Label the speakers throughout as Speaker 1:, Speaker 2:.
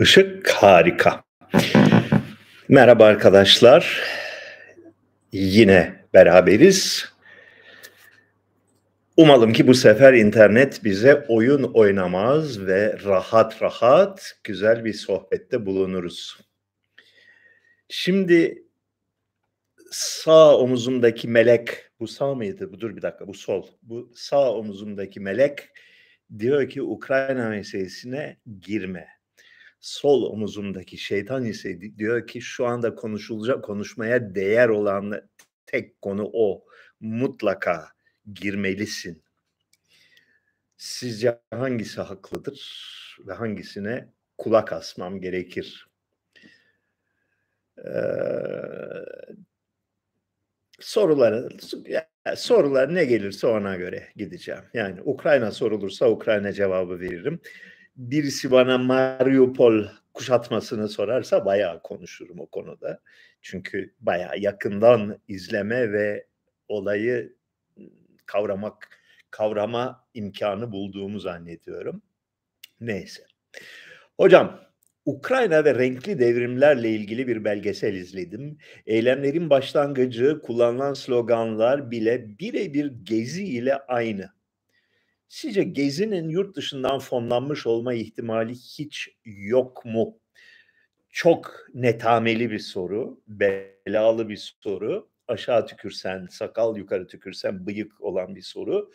Speaker 1: Işık harika. Merhaba arkadaşlar. Yine beraberiz. Umalım ki bu sefer internet bize oyun oynamaz ve rahat rahat güzel bir sohbette bulunuruz. Şimdi sağ omuzumdaki melek, bu sağ mıydı? Bu dur bir dakika, bu sol. Bu sağ omuzumdaki melek diyor ki Ukrayna meselesine girme. Sol omuzumdaki şeytan ise diyor ki şu anda konuşulacak konuşmaya değer olan tek konu o. Mutlaka girmelisin. Sizce hangisi haklıdır ve hangisine kulak asmam gerekir? Ee, soruları sorular ne gelirse ona göre gideceğim. Yani Ukrayna sorulursa Ukrayna cevabı veririm. Birisi bana Mariupol kuşatmasını sorarsa bayağı konuşurum o konuda. Çünkü bayağı yakından izleme ve olayı kavramak kavrama imkanı bulduğumu zannediyorum. Neyse. Hocam Ukrayna ve renkli devrimlerle ilgili bir belgesel izledim. Eylemlerin başlangıcı, kullanılan sloganlar bile birebir Gezi ile aynı. Sizce Gezi'nin yurt dışından fonlanmış olma ihtimali hiç yok mu? Çok netameli bir soru, belalı bir soru. Aşağı tükürsen, sakal yukarı tükürsen bıyık olan bir soru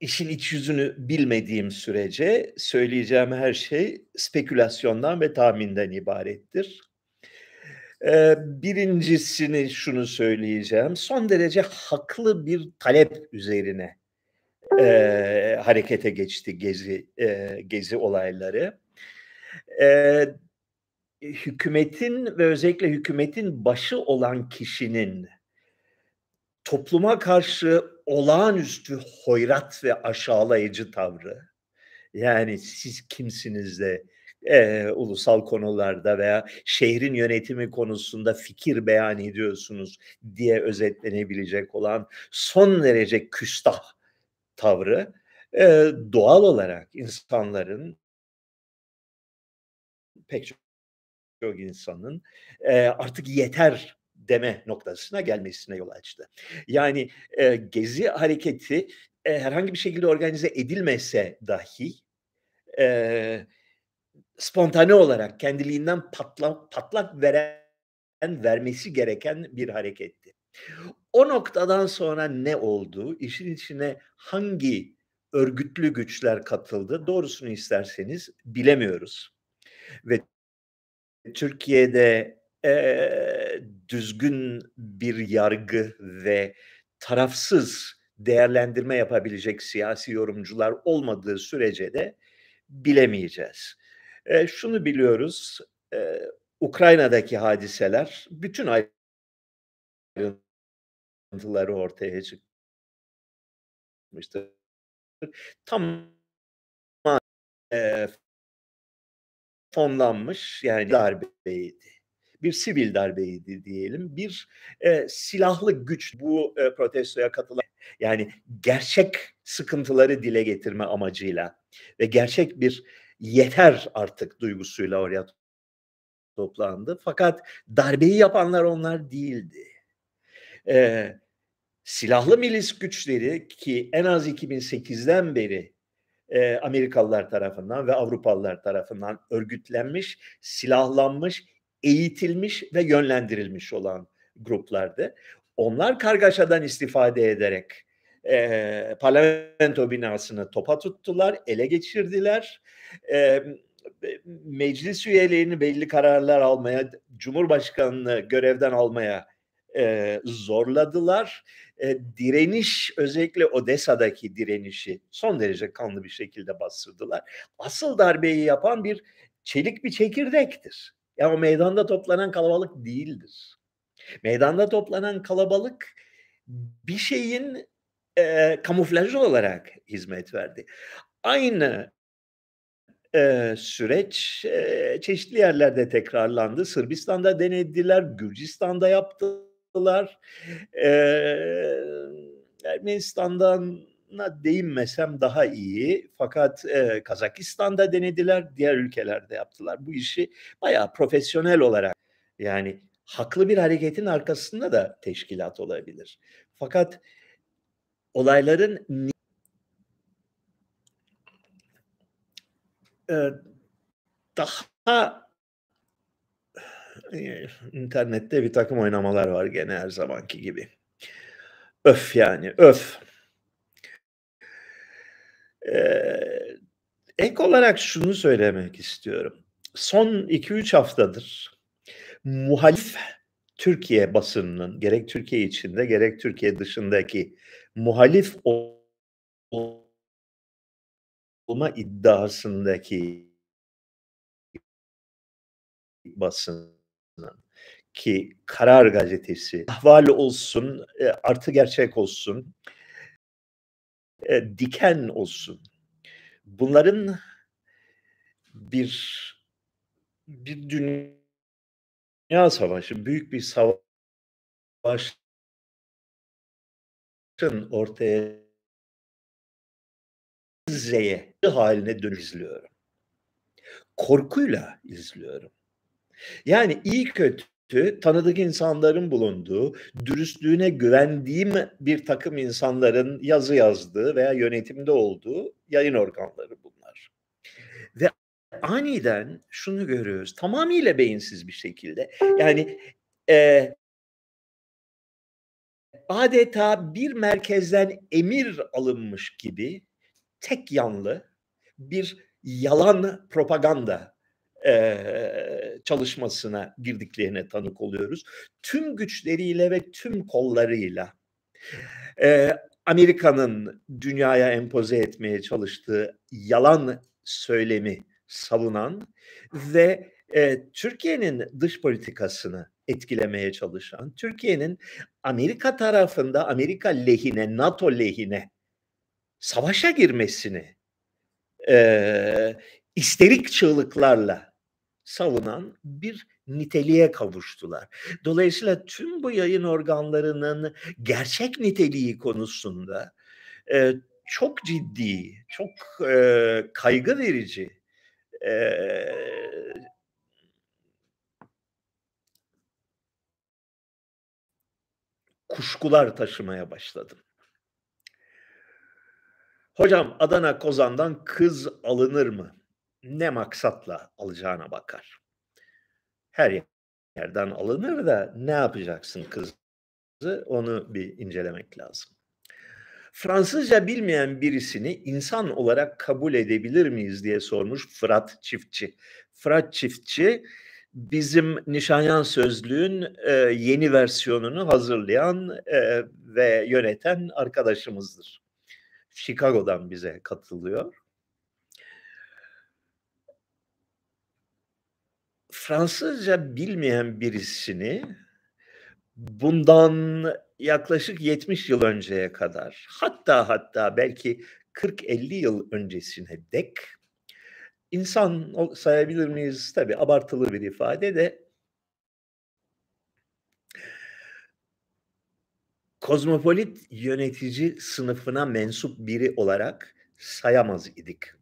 Speaker 1: işin iç yüzünü bilmediğim sürece söyleyeceğim her şey spekülasyondan ve tahminden ibarettir. Ee, birincisini şunu söyleyeceğim. Son derece haklı bir talep üzerine e, harekete geçti gezi e, gezi olayları. E, hükümetin ve özellikle hükümetin başı olan kişinin topluma karşı olağanüstü hoyrat ve aşağılayıcı tavrı. Yani siz kimsiniz de e, ulusal konularda veya şehrin yönetimi konusunda fikir beyan ediyorsunuz diye özetlenebilecek olan son derece küstah tavrı e, doğal olarak insanların pek çok insanın e, artık yeter deme noktasına gelmesine yol açtı. Yani e, Gezi hareketi e, herhangi bir şekilde organize edilmese dahi e, spontane olarak kendiliğinden patlak, patlak veren vermesi gereken bir hareketti. O noktadan sonra ne oldu? İşin içine hangi örgütlü güçler katıldı? Doğrusunu isterseniz bilemiyoruz. Ve Türkiye'de e, düzgün bir yargı ve tarafsız değerlendirme yapabilecek siyasi yorumcular olmadığı sürece de bilemeyeceğiz. E, şunu biliyoruz, e, Ukrayna'daki hadiseler bütün ayrıntıları ortaya çıkmıştır. Tam e, fonlanmış yani darbeydi bir sivil darbeydi diyelim. Bir e, silahlı güç bu e, protestoya katılan yani gerçek sıkıntıları dile getirme amacıyla ve gerçek bir yeter artık duygusuyla oraya toplandı. Fakat darbeyi yapanlar onlar değildi. Ee, silahlı milis güçleri ki en az 2008'den beri e, Amerikalılar tarafından ve Avrupalılar tarafından örgütlenmiş, silahlanmış, eğitilmiş ve yönlendirilmiş olan gruplardı. Onlar kargaşadan istifade ederek e, parlamento binasını topa tuttular, ele geçirdiler. E, meclis üyelerini belli kararlar almaya, Cumhurbaşkanını görevden almaya e, zorladılar. E, direniş özellikle Odessa'daki direnişi son derece kanlı bir şekilde bastırdılar. Asıl darbeyi yapan bir çelik bir çekirdektir. Ya o meydanda toplanan kalabalık değildir. Meydanda toplanan kalabalık bir şeyin e, kamuflajı olarak hizmet verdi. Aynı e, süreç e, çeşitli yerlerde tekrarlandı. Sırbistan'da denediler, Gürcistan'da yaptılar. E, Ermenistan'dan değinmesem daha iyi. Fakat e, Kazakistan'da denediler, diğer ülkelerde yaptılar. Bu işi bayağı profesyonel olarak yani haklı bir hareketin arkasında da teşkilat olabilir. Fakat olayların e, daha internette bir takım oynamalar var gene her zamanki gibi. Öf yani öf. Ee, ek olarak şunu söylemek istiyorum. Son 2-3 haftadır muhalif Türkiye basınının gerek Türkiye içinde gerek Türkiye dışındaki muhalif olma iddiasındaki basının ki Karar Gazetesi, Ahval olsun, e, Artı Gerçek olsun, e, Diken olsun. Bunların bir bir dünya savaşı, büyük bir savaşın ortaya zeye haline dön. Korkuyla izliyorum. Yani iyi kötü tanıdık insanların bulunduğu, dürüstlüğüne güvendiğim bir takım insanların yazı yazdığı veya yönetimde olduğu yayın organları bunlar. Ve aniden şunu görüyoruz, tamamıyla beyinsiz bir şekilde. Yani e, adeta bir merkezden emir alınmış gibi tek yanlı bir yalan propaganda e, çalışmasına girdiklerine tanık oluyoruz. Tüm güçleriyle ve tüm kollarıyla e, Amerika'nın dünyaya empoze etmeye çalıştığı yalan söylemi savunan ve e, Türkiye'nin dış politikasını etkilemeye çalışan, Türkiye'nin Amerika tarafında Amerika lehine, NATO lehine savaşa girmesini e, isterik çığlıklarla savunan bir niteliğe kavuştular. Dolayısıyla tüm bu yayın organlarının gerçek niteliği konusunda e, çok ciddi, çok e, kaygı verici e, kuşkular taşımaya başladım. Hocam Adana Kozan'dan kız alınır mı? Ne maksatla alacağına bakar. Her yerden alınır da ne yapacaksın kızı onu bir incelemek lazım. Fransızca bilmeyen birisini insan olarak kabul edebilir miyiz diye sormuş Fırat Çiftçi. Fırat Çiftçi bizim Nişanyan Sözlüğün e, yeni versiyonunu hazırlayan e, ve yöneten arkadaşımızdır. Chicago'dan bize katılıyor. Fransızca bilmeyen birisini bundan yaklaşık 70 yıl önceye kadar hatta hatta belki 40-50 yıl öncesine dek insan sayabilir miyiz? Tabi abartılı bir ifade de kozmopolit yönetici sınıfına mensup biri olarak sayamaz idik.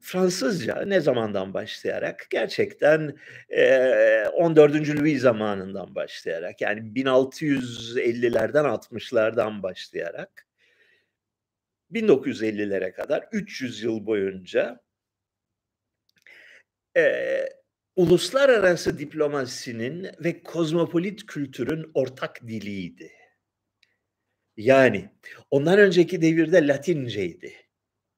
Speaker 1: Fransızca ne zamandan başlayarak gerçekten e, 14. Louis zamanından başlayarak yani 1650'lerden 60'lardan başlayarak 1950'lere kadar 300 yıl boyunca e, uluslararası diplomasinin ve kozmopolit kültürün ortak diliydi. Yani ondan önceki devirde Latinceydi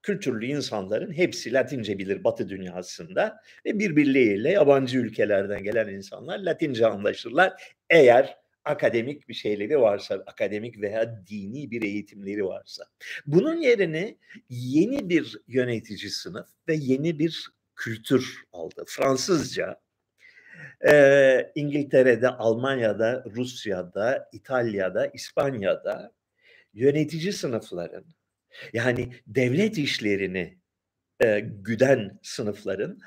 Speaker 1: kültürlü insanların hepsi Latince bilir Batı dünyasında ve birbirleriyle yabancı ülkelerden gelen insanlar Latince anlaşırlar eğer akademik bir şeyleri varsa, akademik veya dini bir eğitimleri varsa. Bunun yerine yeni bir yönetici sınıf ve yeni bir kültür aldı. Fransızca, e, İngiltere'de, Almanya'da, Rusya'da, İtalya'da, İspanya'da yönetici sınıfların yani devlet işlerini e, güden sınıfların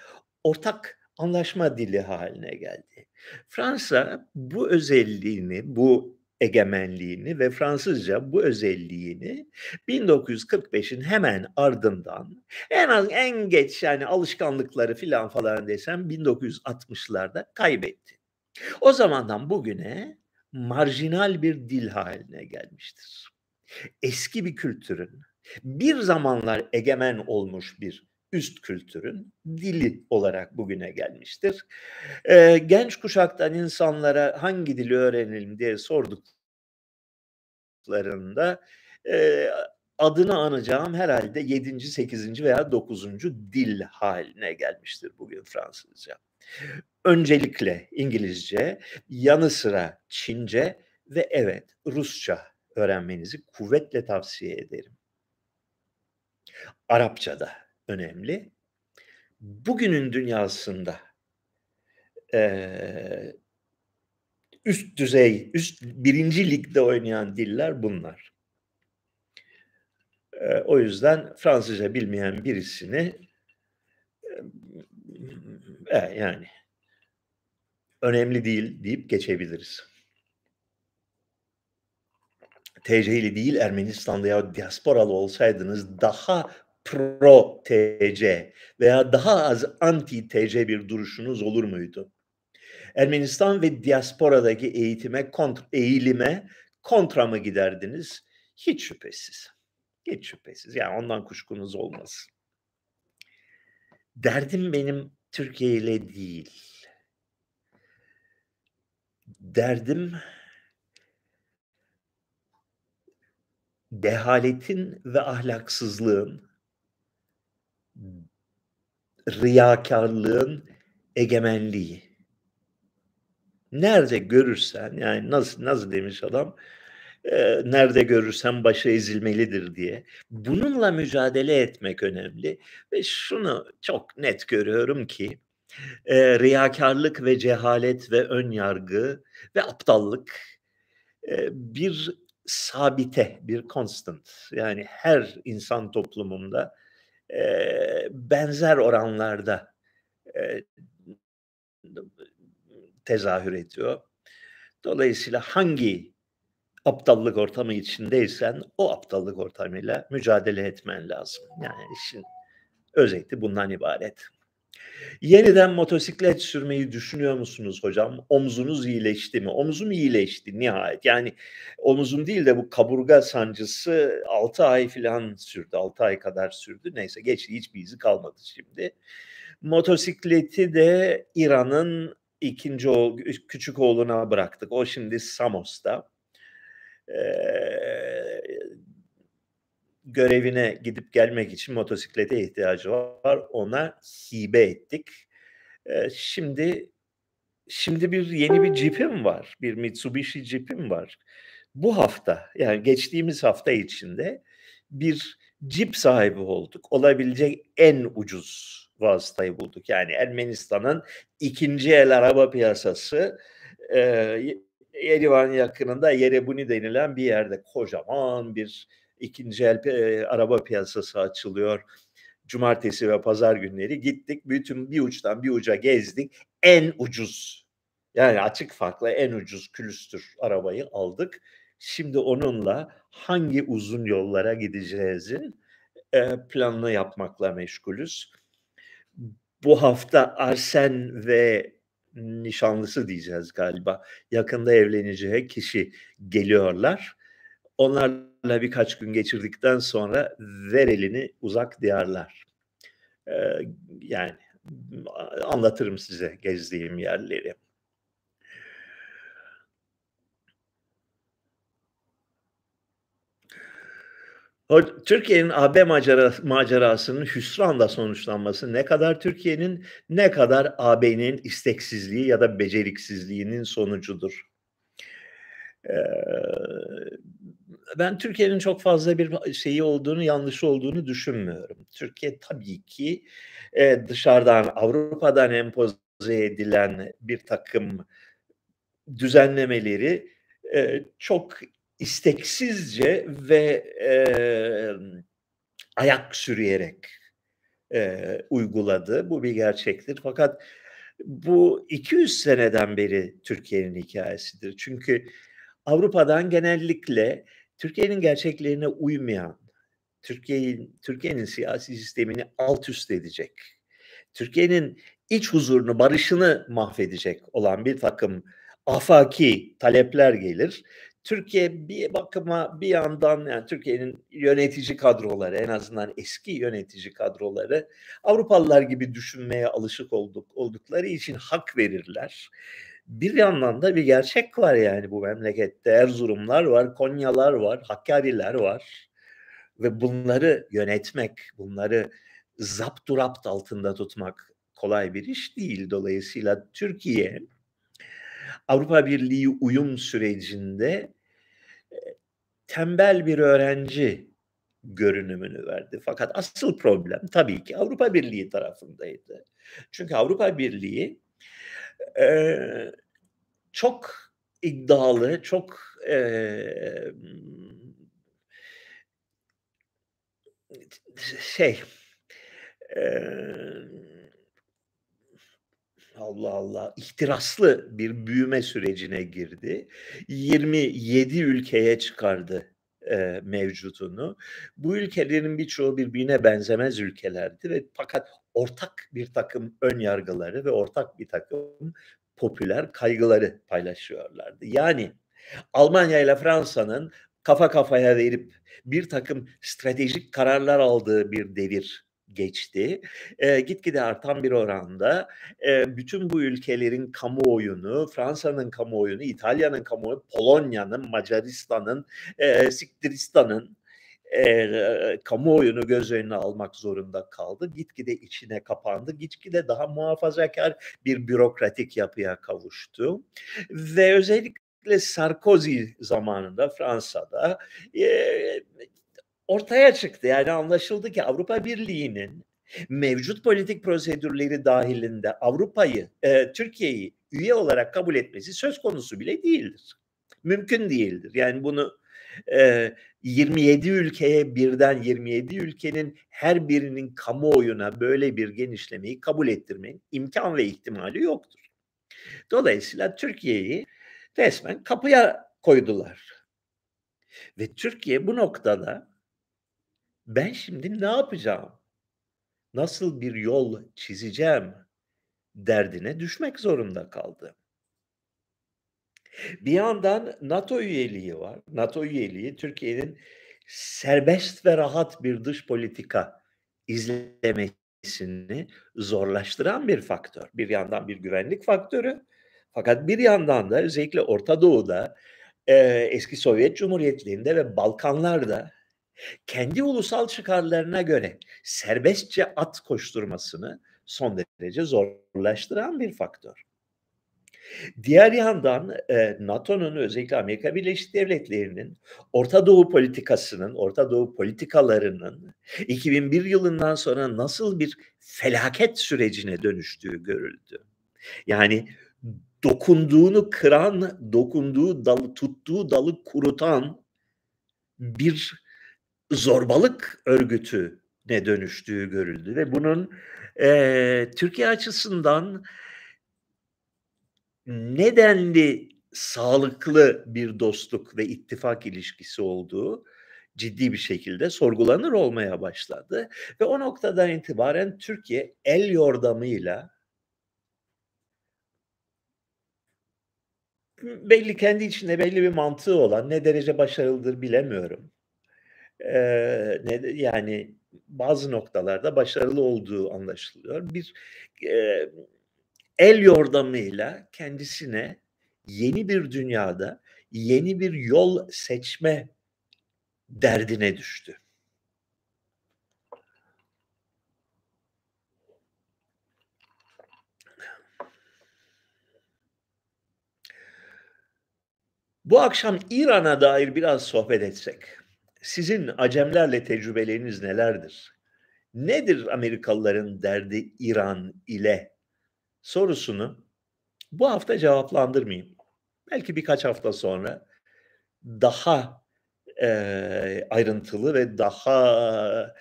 Speaker 1: ortak anlaşma dili haline geldi. Fransa bu özelliğini, bu egemenliğini ve Fransızca bu özelliğini 1945'in hemen ardından en az en geç yani alışkanlıkları filan falan desem 1960'larda kaybetti. O zamandan bugüne marjinal bir dil haline gelmiştir. Eski bir kültürün, bir zamanlar egemen olmuş bir üst kültürün dili olarak bugüne gelmiştir. Ee, genç kuşaktan insanlara hangi dili öğrenelim diye sorduklarında e, adını anacağım herhalde 7. 8. veya 9. dil haline gelmiştir bugün Fransızca. Öncelikle İngilizce, yanı sıra Çince ve evet Rusça öğrenmenizi kuvvetle tavsiye ederim. Arapça da önemli. Bugünün dünyasında e, üst düzey, üst birinci ligde oynayan diller bunlar. E, o yüzden Fransızca bilmeyen birisini e, yani önemli değil deyip geçebiliriz. TC'li değil Ermenistanlı ya diasporalı olsaydınız daha pro TC veya daha az anti TC bir duruşunuz olur muydu? Ermenistan ve diasporadaki eğitime, kont eğilime kontra mı giderdiniz? Hiç şüphesiz. Hiç şüphesiz. Yani ondan kuşkunuz olmasın. Derdim benim Türkiye ile değil. Derdim dehaletin ve ahlaksızlığın riyakarlığın egemenliği. Nerede görürsen yani nasıl nasıl demiş adam e, nerede görürsen başı ezilmelidir diye. Bununla mücadele etmek önemli ve şunu çok net görüyorum ki e, riyakarlık ve cehalet ve ön yargı ve aptallık e, bir sabite, bir constant. Yani her insan toplumunda e, benzer oranlarda e, tezahür ediyor. Dolayısıyla hangi aptallık ortamı içindeysen o aptallık ortamıyla mücadele etmen lazım. Yani işin özeti bundan ibaret. Yeniden motosiklet sürmeyi düşünüyor musunuz hocam? Omzunuz iyileşti mi? Omzum iyileşti nihayet. Yani omuzum değil de bu kaburga sancısı 6 ay falan sürdü. 6 ay kadar sürdü. Neyse geçti hiçbir izi kalmadı şimdi. Motosikleti de İran'ın ikinci oğul, küçük oğluna bıraktık. O şimdi Samos'ta. Ee, görevine gidip gelmek için motosiklete ihtiyacı var. Ona hibe ettik. Ee, şimdi şimdi bir yeni bir Jeep'im var. Bir Mitsubishi Jeep'im var. Bu hafta yani geçtiğimiz hafta içinde bir Jeep sahibi olduk. Olabilecek en ucuz vasıtayı bulduk. Yani Ermenistan'ın ikinci el araba piyasası e, Erivan yakınında Yerebuni denilen bir yerde kocaman bir ikinci el e, araba piyasası açılıyor. Cumartesi ve pazar günleri gittik. Bütün bir uçtan bir uca gezdik. En ucuz yani açık farklı en ucuz külüstür arabayı aldık. Şimdi onunla hangi uzun yollara gideceğizin e, planını yapmakla meşgulüz. Bu hafta Arsen ve nişanlısı diyeceğiz galiba. Yakında evleneceği kişi geliyorlar. Onlarla birkaç gün geçirdikten sonra ver elini uzak diyarlar. Ee, yani anlatırım size gezdiğim yerleri. Türkiye'nin AB macerasının hüsranla sonuçlanması ne kadar Türkiye'nin ne kadar AB'nin isteksizliği ya da beceriksizliğinin sonucudur. Ee, ben Türkiye'nin çok fazla bir şeyi olduğunu, yanlış olduğunu düşünmüyorum. Türkiye tabii ki e, dışarıdan, Avrupa'dan empoze edilen bir takım düzenlemeleri e, çok isteksizce ve e, ayak sürüyerek e, uyguladı. Bu bir gerçektir. Fakat bu 200 seneden beri Türkiye'nin hikayesidir. Çünkü Avrupa'dan genellikle Türkiye'nin gerçeklerine uymayan, Türkiye'nin Türkiye'nin siyasi sistemini alt üst edecek, Türkiye'nin iç huzurunu, barışını mahvedecek olan bir takım afaki talepler gelir. Türkiye bir bakıma bir yandan yani Türkiye'nin yönetici kadroları en azından eski yönetici kadroları Avrupalılar gibi düşünmeye alışık olduk oldukları için hak verirler. Bir yandan da bir gerçek var yani bu memlekette Erzurumlar var, Konyalar var, Hakkariler var ve bunları yönetmek, bunları zapturapt altında tutmak kolay bir iş değil. Dolayısıyla Türkiye Avrupa Birliği uyum sürecinde tembel bir öğrenci görünümünü verdi. Fakat asıl problem tabii ki Avrupa Birliği tarafındaydı. Çünkü Avrupa Birliği e, çok iddialı, çok e, şey e, Allah Allah ihtiraslı bir büyüme sürecine girdi. 27 ülkeye çıkardı e, mevcudunu. Bu ülkelerin birçoğu birbirine benzemez ülkelerdi ve fakat ortak bir takım ön yargıları ve ortak bir takım popüler kaygıları paylaşıyorlardı. Yani Almanya ile Fransa'nın kafa kafaya verip bir takım stratejik kararlar aldığı bir devir geçti. E, gitgide artan bir oranda e, bütün bu ülkelerin kamuoyunu, Fransa'nın kamuoyunu, İtalya'nın kamuoyunu, Polonya'nın, Macaristan'ın, e, Siktiristan'ın e, kamuoyunu göz önüne almak zorunda kaldı. Gitgide içine kapandı. Gitgide daha muhafazakar bir bürokratik yapıya kavuştu. Ve özellikle Sarkozy zamanında Fransa'da e, ortaya çıktı. Yani anlaşıldı ki Avrupa Birliği'nin mevcut politik prosedürleri dahilinde Avrupa'yı, e, Türkiye'yi üye olarak kabul etmesi söz konusu bile değildir. Mümkün değildir. Yani bunu e, 27 ülkeye birden 27 ülkenin her birinin kamuoyuna böyle bir genişlemeyi kabul ettirmenin imkan ve ihtimali yoktur. Dolayısıyla Türkiye'yi resmen kapıya koydular. Ve Türkiye bu noktada ben şimdi ne yapacağım? Nasıl bir yol çizeceğim derdine düşmek zorunda kaldı. Bir yandan NATO üyeliği var. NATO üyeliği Türkiye'nin serbest ve rahat bir dış politika izlemesini zorlaştıran bir faktör. Bir yandan bir güvenlik faktörü fakat bir yandan da özellikle Orta Doğu'da, eski Sovyet Cumhuriyetlerinde ve Balkanlar'da kendi ulusal çıkarlarına göre serbestçe at koşturmasını son derece zorlaştıran bir faktör. Diğer yandan e, NATO'nun özellikle Amerika Birleşik Devletleri'nin Orta Doğu politikasının, Orta Doğu politikalarının 2001 yılından sonra nasıl bir felaket sürecine dönüştüğü görüldü. Yani dokunduğunu kıran, dokunduğu dalı, tuttuğu dalı kurutan bir zorbalık örgütü ne dönüştüğü görüldü ve bunun e, Türkiye açısından nedenli sağlıklı bir dostluk ve ittifak ilişkisi olduğu ciddi bir şekilde sorgulanır olmaya başladı ve o noktadan itibaren Türkiye el yordamıyla belli kendi içinde belli bir mantığı olan ne derece başarılıdır bilemiyorum Eee, ne yani bazı noktalarda başarılı olduğu anlaşılıyor. Bir, eee, el yordamıyla kendisine yeni bir dünyada yeni bir yol seçme derdine düştü. Bu akşam İran'a dair biraz sohbet etsek. Sizin Acemlerle tecrübeleriniz nelerdir? Nedir Amerikalıların derdi İran ile sorusunu bu hafta cevaplandırmayayım. Belki birkaç hafta sonra daha e, ayrıntılı ve daha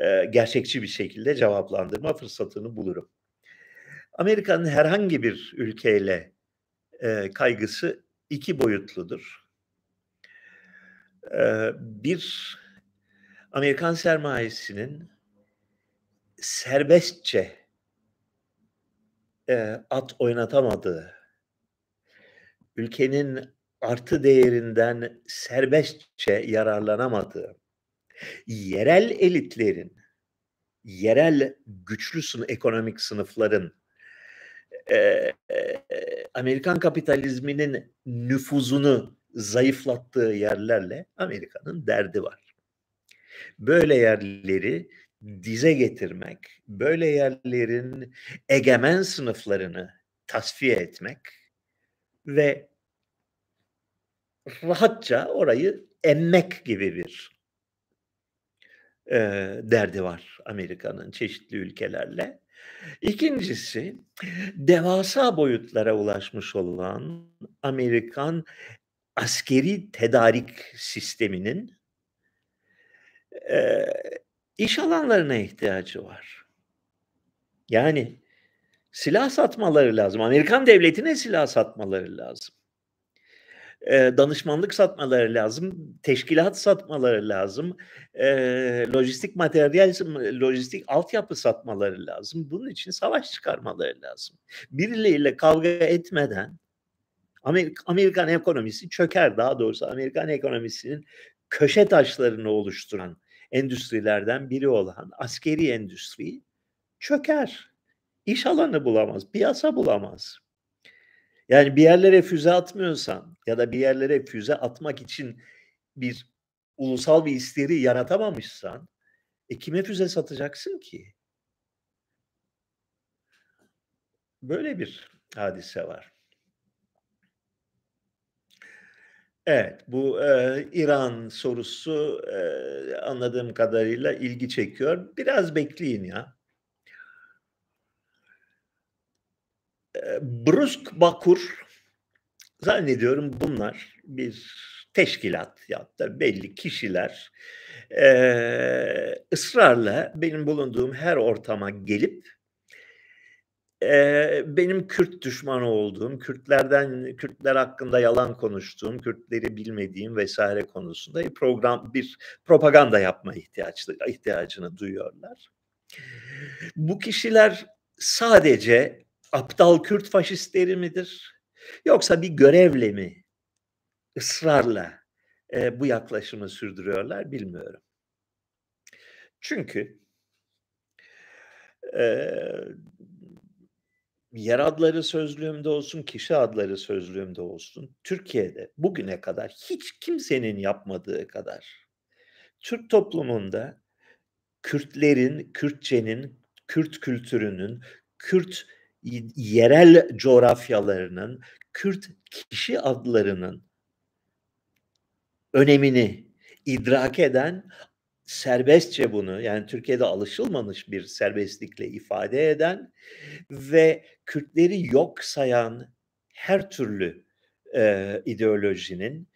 Speaker 1: e, gerçekçi bir şekilde cevaplandırma fırsatını bulurum. Amerika'nın herhangi bir ülkeyle e, kaygısı iki boyutludur. Eee, bir Amerikan sermayesinin serbestçe eee, at oynatamadığı, ülkenin artı değerinden serbestçe yararlanamadığı, yerel elitlerin, yerel güçlü sını ekonomik sınıfların, eee, Amerikan kapitalizminin nüfuzunu zayıflattığı yerlerle Amerika'nın derdi var. Böyle yerleri dize getirmek, böyle yerlerin egemen sınıflarını tasfiye etmek ve rahatça orayı emmek gibi bir eee, derdi var Amerika'nın çeşitli ülkelerle. 2'ncisi devasa boyutlara ulaşmış olan Amerikan askeri tedarik sisteminin eee, iş alanlarına ihtiyacı var. Yani silah satmaları lazım. Amerikan devletine silah satmaları lazım. Eee, danışmanlık satmaları lazım, teşkilat satmaları lazım, eee, lojistik materyal, lojistik altyapı satmaları lazım. Bunun için savaş çıkarmaları lazım. Birileriyle kavga etmeden Amerik Amerikan ekonomisi çöker. Daha doğrusu Amerikan ekonomisinin köşe taşlarını oluşturan endüstrilerden biri olan askeri endüstri çöker. İş alanı bulamaz, piyasa bulamaz. Yani bir yerlere füze atmıyorsan ya da bir yerlere füze atmak için bir ulusal bir istiri yaratamamışsan, e, kime füze satacaksın ki? Böyle bir hadise var. Evet, bu, eee, İran sorusu, eee, anladığım kadarıyla ilgi çekiyor. Biraz bekleyin ya. Brusk Bakur zannediyorum bunlar bir teşkilat ya da belli kişiler, eee, ısrarla benim bulunduğum her ortama gelip eee, benim Kürt düşmanı olduğum, Kürtlerden Kürtler hakkında yalan konuştuğum, Kürtleri bilmediğim vs. konusunda bir program bir propaganda yapma ihtiyaçlı ihtiyacını duyuyorlar. Bu kişiler sadece aptal Kürt faşistleri midir? Yoksa bir görevle mi ısrarla, eee, bu yaklaşımı sürdürüyorlar bilmiyorum. Çünkü eee, yer adları sözlüğümde olsun, kişi adları sözlüğümde olsun, Türkiye'de bugüne kadar hiç kimsenin yapmadığı kadar Türk toplumunda Kürtlerin, Kürtçenin, Kürt kültürünün, Kürt yerel coğrafyalarının, Kürt kişi adlarının önemini idrak eden, serbestçe bunu, yani Türkiye'de alışılmamış bir serbestlikle ifade eden ve Kürtleri yok sayan her türlü, eee, ideolojinin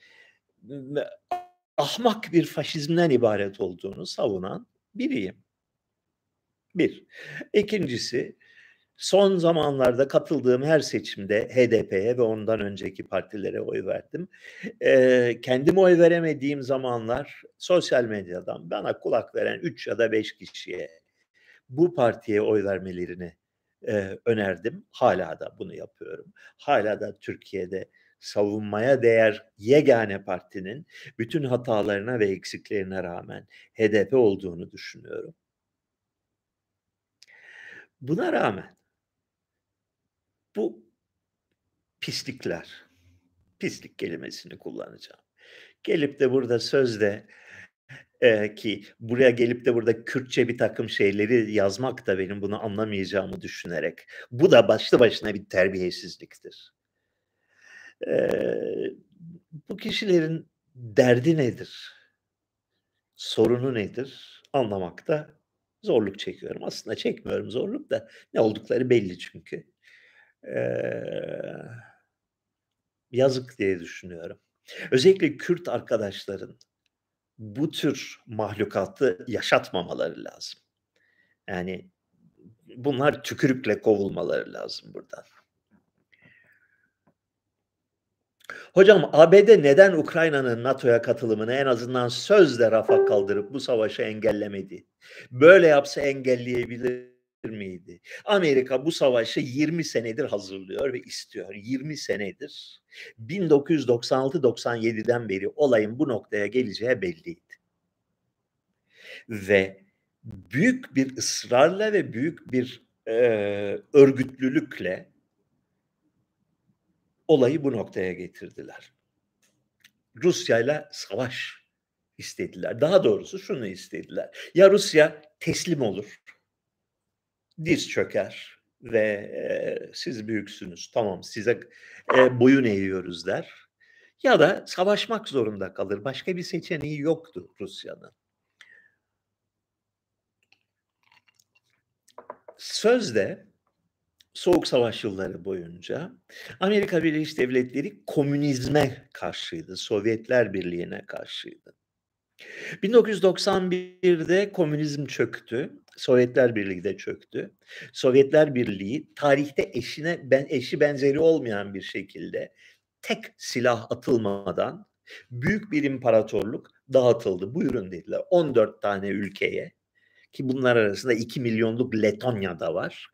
Speaker 1: ahmak bir faşizmden ibaret olduğunu savunan biriyim. 1. 2'ncisi son zamanlarda katıldığım her seçimde HDP'ye ve ondan önceki partilere oy verdim. Eee, kendim oy veremediğim zamanlar sosyal medyadan bana kulak veren 3 ya da 5 kişiye bu partiye oy vermelerini, eee, önerdim. Hâlâ da bunu yapıyorum. Hâlâ da Türkiye'de savunmaya değer yegane partinin bütün hatalarına ve eksiklerine rağmen HDP olduğunu düşünüyorum. Buna rağmen bu pislikler, pislik kelimesini kullanacağım. Gelip de burada sözde, eee, ki buraya gelip de burada Kürtçe birtakım şeyleri yazmak da benim bunu anlamayacağımı düşünerek, bu da başlı başına bir terbiyesizliktir. Eee, bu kişilerin derdi nedir? Sorunu nedir? Anlamakta zorluk çekiyorum. Aslında çekmiyorum zorluk da ne oldukları belli çünkü. Yazık diye düşünüyorum. Özellikle Kürt arkadaşların bu tür mahlukatı yaşatmamaları lazım. Yani bunlar tükürükle kovulmaları lazım buradan. Hocam ABD neden Ukrayna'nın NATO'ya katılımını en azından sözle rafa kaldırıp bu savaşı engellemedi? Böyle yapsa engelleyebilir miydi? Amerika bu savaşı 20 senedir hazırlıyor ve istiyor. 20 senedir. 1996-97'den beri olayın bu noktaya geleceği belliydi. Ve büyük bir ısrarla ve büyük bir e, örgütlülükle olayı bu noktaya getirdiler. Rusya ile savaş istediler. Daha doğrusu şunu istediler. Ya Rusya teslim olur, diz çöker ve e, siz büyüksünüz, tamam size e, boyun eğiyoruz der. Ya da savaşmak zorunda kalır. Başka bir seçeneği yoktu Rusya'nın. Sözde Soğuk Savaş yılları boyunca Amerika Birleşik Devletleri komünizme karşıydı, Sovyetler Birliği'ne karşıydı. 1991'de komünizm çöktü, Sovyetler Birliği de çöktü. Sovyetler Birliği tarihte eşine ben eşi benzeri olmayan bir şekilde tek silah atılmadan büyük bir imparatorluk dağıtıldı. Buyurun dediler 14 tane ülkeye ki bunlar arasında 2 milyonluk Letonya da var.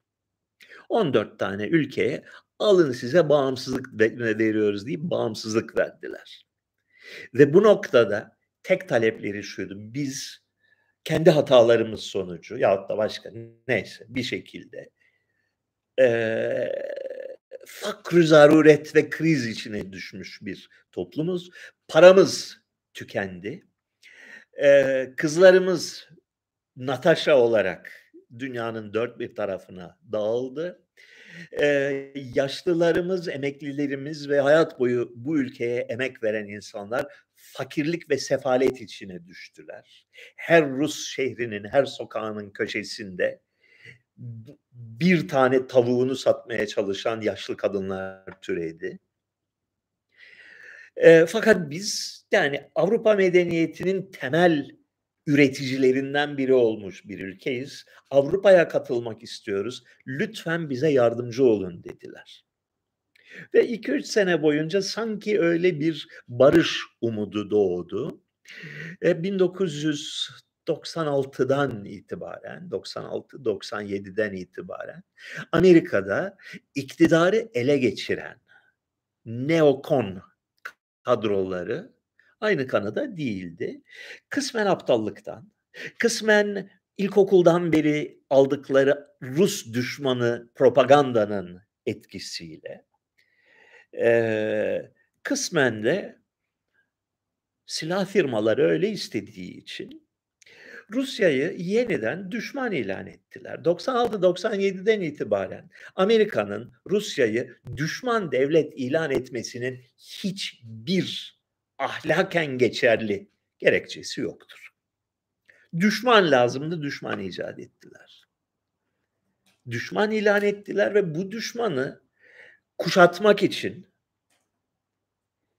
Speaker 1: 14 tane ülkeye alın size bağımsızlık veriyoruz deyip bağımsızlık verdiler. Ve bu noktada tek talepleri şuydu. Biz kendi hatalarımız sonucu ya da başka neyse bir şekilde e, fakr zaruret ve kriz içine düşmüş bir toplumuz. Paramız tükendi. E, kızlarımız Natasha olarak dünyanın dört bir tarafına dağıldı. Ee, yaşlılarımız, emeklilerimiz ve hayat boyu bu ülkeye emek veren insanlar fakirlik ve sefalet içine düştüler. Her Rus şehrinin, her sokağının köşesinde bir tane tavuğunu satmaya çalışan yaşlı kadınlar türedi. E, fakat biz yani Avrupa medeniyetinin temel üreticilerinden biri olmuş bir ülkeyiz. Avrupa'ya katılmak istiyoruz. Lütfen bize yardımcı olun dediler. Ve 2-3 sene boyunca sanki öyle bir barış umudu doğdu. E, 1996'dan itibaren, 96-97'den itibaren Amerika'da iktidarı ele geçiren neokon kadroları aynı kanıda değildi. Kısmen aptallıktan, kısmen ilkokuldan beri aldıkları Rus düşmanı propagandanın etkisiyle, e, kısmen de silah firmaları öyle istediği için Rusya'yı yeniden düşman ilan ettiler. 96-97'den itibaren Amerika'nın Rusya'yı düşman devlet ilan etmesinin hiçbir ahlaken geçerli gerekçesi yoktur. Düşman lazımdı, düşman icat ettiler. Düşman ilan ettiler ve bu düşmanı kuşatmak için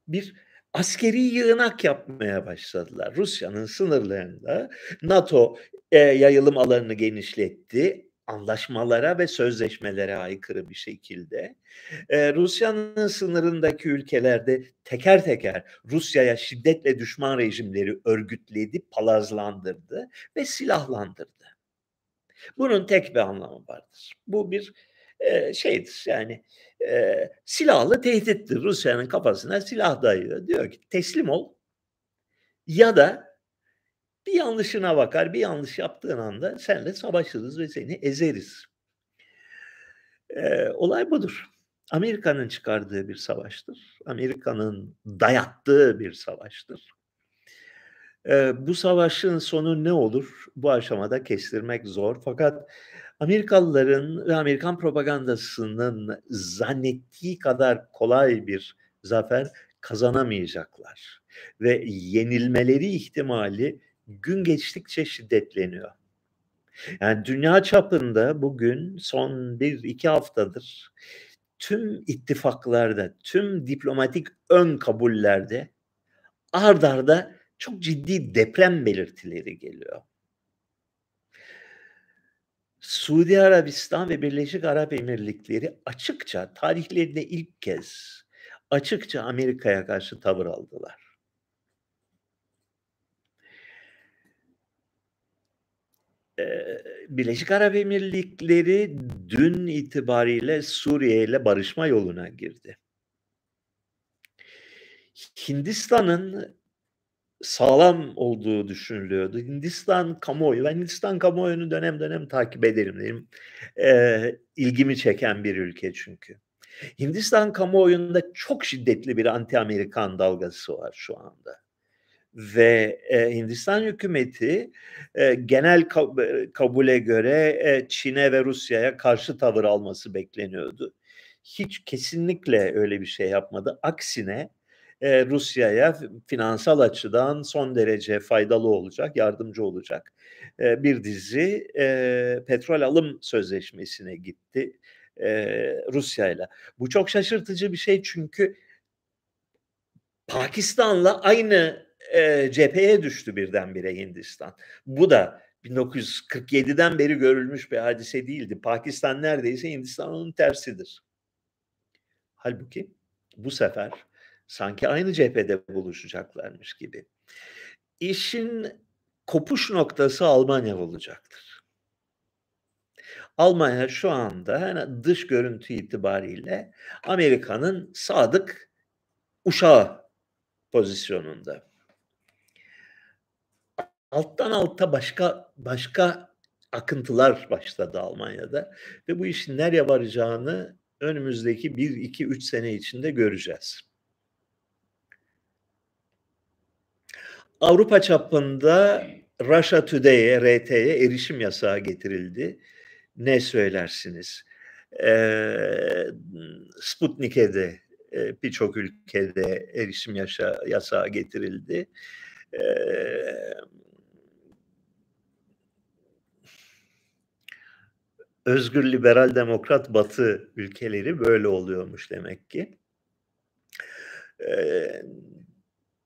Speaker 1: bir askeri yığınak yapmaya başladılar. Rusya'nın sınırlarında NATO e, yayılım alanını genişletti anlaşmalara ve sözleşmelere aykırı bir şekilde e, Rusya'nın sınırındaki ülkelerde teker teker Rusya'ya şiddetle düşman rejimleri örgütledi, palazlandırdı ve silahlandırdı. Bunun tek bir anlamı vardır. Bu bir e, şeydir yani e, silahlı tehdittir. Rusya'nın kafasına silah dayıyor. Diyor ki teslim ol ya da bir yanlışına bakar, bir yanlış yaptığın anda senle savaşırız ve seni ezeriz. Ee, olay budur. Amerika'nın çıkardığı bir savaştır. Amerika'nın dayattığı bir savaştır. Ee, bu savaşın sonu ne olur? Bu aşamada kestirmek zor. Fakat Amerikalıların ve Amerikan propagandasının zannettiği kadar kolay bir zafer kazanamayacaklar. Ve yenilmeleri ihtimali gün geçtikçe şiddetleniyor. Yani dünya çapında bugün son bir iki haftadır tüm ittifaklarda, tüm diplomatik ön kabullerde ard arda çok ciddi deprem belirtileri geliyor. Suudi Arabistan ve Birleşik Arap Emirlikleri açıkça tarihlerinde ilk kez açıkça Amerika'ya karşı tavır aldılar. Birleşik Arap Emirlikleri dün itibariyle Suriye ile barışma yoluna girdi. Hindistan'ın sağlam olduğu düşünülüyordu. Hindistan kamuoyu, ben Hindistan kamuoyunu dönem dönem takip ederim diyeyim. Ee, ilgimi çeken bir ülke çünkü. Hindistan kamuoyunda çok şiddetli bir anti-Amerikan dalgası var şu anda. Ve e, Hindistan hükümeti e, genel kabule göre e, Çin'e ve Rusya'ya karşı tavır alması bekleniyordu. Hiç kesinlikle öyle bir şey yapmadı. Aksine e, Rusya'ya finansal açıdan son derece faydalı olacak, yardımcı olacak e, bir dizi e, petrol alım sözleşmesine gitti e, Rusya'yla. Bu çok şaşırtıcı bir şey çünkü Pakistan'la aynı e, cepheye düştü birdenbire Hindistan. Bu da 1947'den beri görülmüş bir hadise değildi. Pakistan neredeyse Hindistan onun tersidir. Halbuki bu sefer sanki aynı cephede buluşacaklarmış gibi. İşin kopuş noktası Almanya olacaktır. Almanya şu anda yani dış görüntü itibariyle Amerika'nın sadık uşağı pozisyonunda. Alttan alta başka başka akıntılar başladı Almanya'da ve bu işin nereye varacağını önümüzdeki 1 2 3 sene içinde göreceğiz. Avrupa çapında Russia Today'e, RT'ye erişim yasağı getirildi. Ne söylersiniz? Ee, Sputnik'e de e, birçok ülkede erişim yaşa, yasağı getirildi. Ee, özgür liberal demokrat batı ülkeleri böyle oluyormuş demek ki. Ee,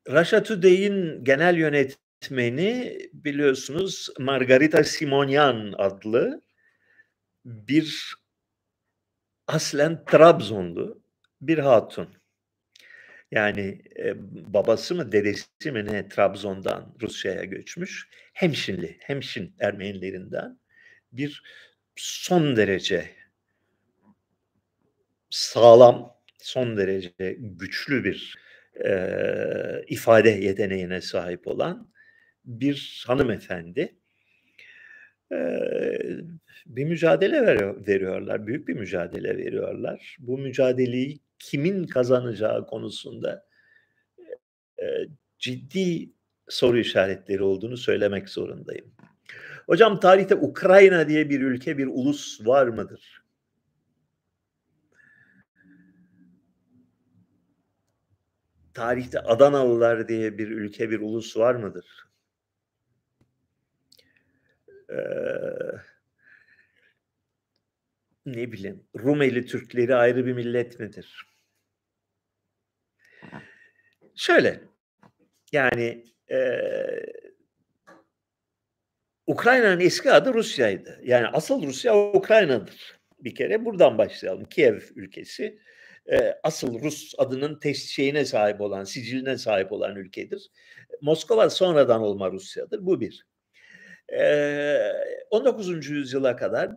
Speaker 1: Russia Today'in genel yönetmeni biliyorsunuz Margarita Simonyan adlı bir aslen Trabzonlu bir hatun. Yani e, babası mı dedesi mi ne Trabzon'dan Rusya'ya göçmüş. Hemşinli, Hemşin Ermenilerinden bir son derece sağlam, son derece güçlü bir e, ifade yeteneğine sahip olan bir hanımefendi e, bir mücadele veriyor, veriyorlar, büyük bir mücadele veriyorlar. Bu mücadeleyi kimin kazanacağı konusunda e, ciddi soru işaretleri olduğunu söylemek zorundayım. Hocam tarihte Ukrayna diye bir ülke, bir ulus var mıdır? Tarihte Adanalılar diye bir ülke, bir ulus var mıdır? Ee, ne bileyim, Rumeli Türkleri ayrı bir millet midir? Şöyle, yani e, Ukrayna'nın eski adı Rusya'ydı. Yani asıl Rusya Ukrayna'dır. Bir kere buradan başlayalım. Kiev ülkesi e, asıl Rus adının şeyine sahip olan, siciline sahip olan ülkedir. Moskova sonradan olma Rusya'dır. Bu bir. E, 19. yüzyıla kadar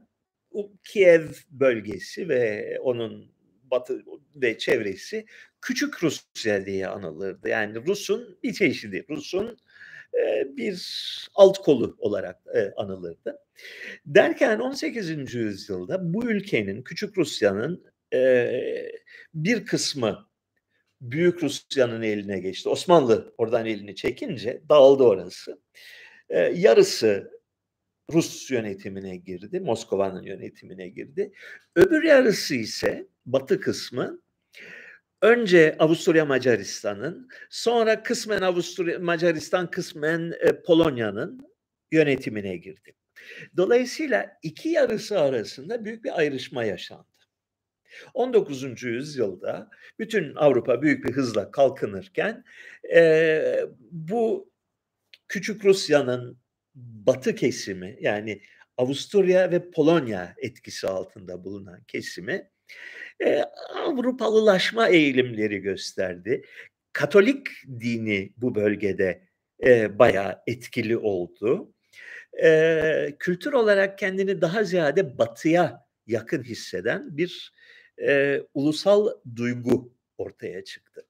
Speaker 1: Kiev bölgesi ve onun batı ve çevresi Küçük Rusya diye anılırdı. Yani Rus'un bir çeşidi, Rus'un bir alt kolu olarak anılırdı. Derken 18. yüzyılda bu ülkenin, Küçük Rusya'nın e, bir kısmı Büyük Rusya'nın eline geçti. Osmanlı oradan elini çekince dağıldı orası. E, yarısı Rus yönetimine girdi, Moskova'nın yönetimine girdi. Öbür yarısı ise batı kısmı önce Avusturya Macaristan'ın, sonra kısmen Avusturya Macaristan, kısmen e, Polonya'nın yönetimine girdi. Dolayısıyla iki yarısı arasında büyük bir ayrışma yaşandı. 19. yüzyılda bütün Avrupa büyük bir hızla kalkınırken e, bu küçük Rusya'nın batı kesimi yani Avusturya ve Polonya etkisi altında bulunan kesimi e, Avrupalılaşma eğilimleri gösterdi. Katolik dini bu bölgede e, bayağı etkili oldu. E, kültür olarak kendini daha ziyade batıya yakın hisseden bir e, ulusal duygu ortaya çıktı.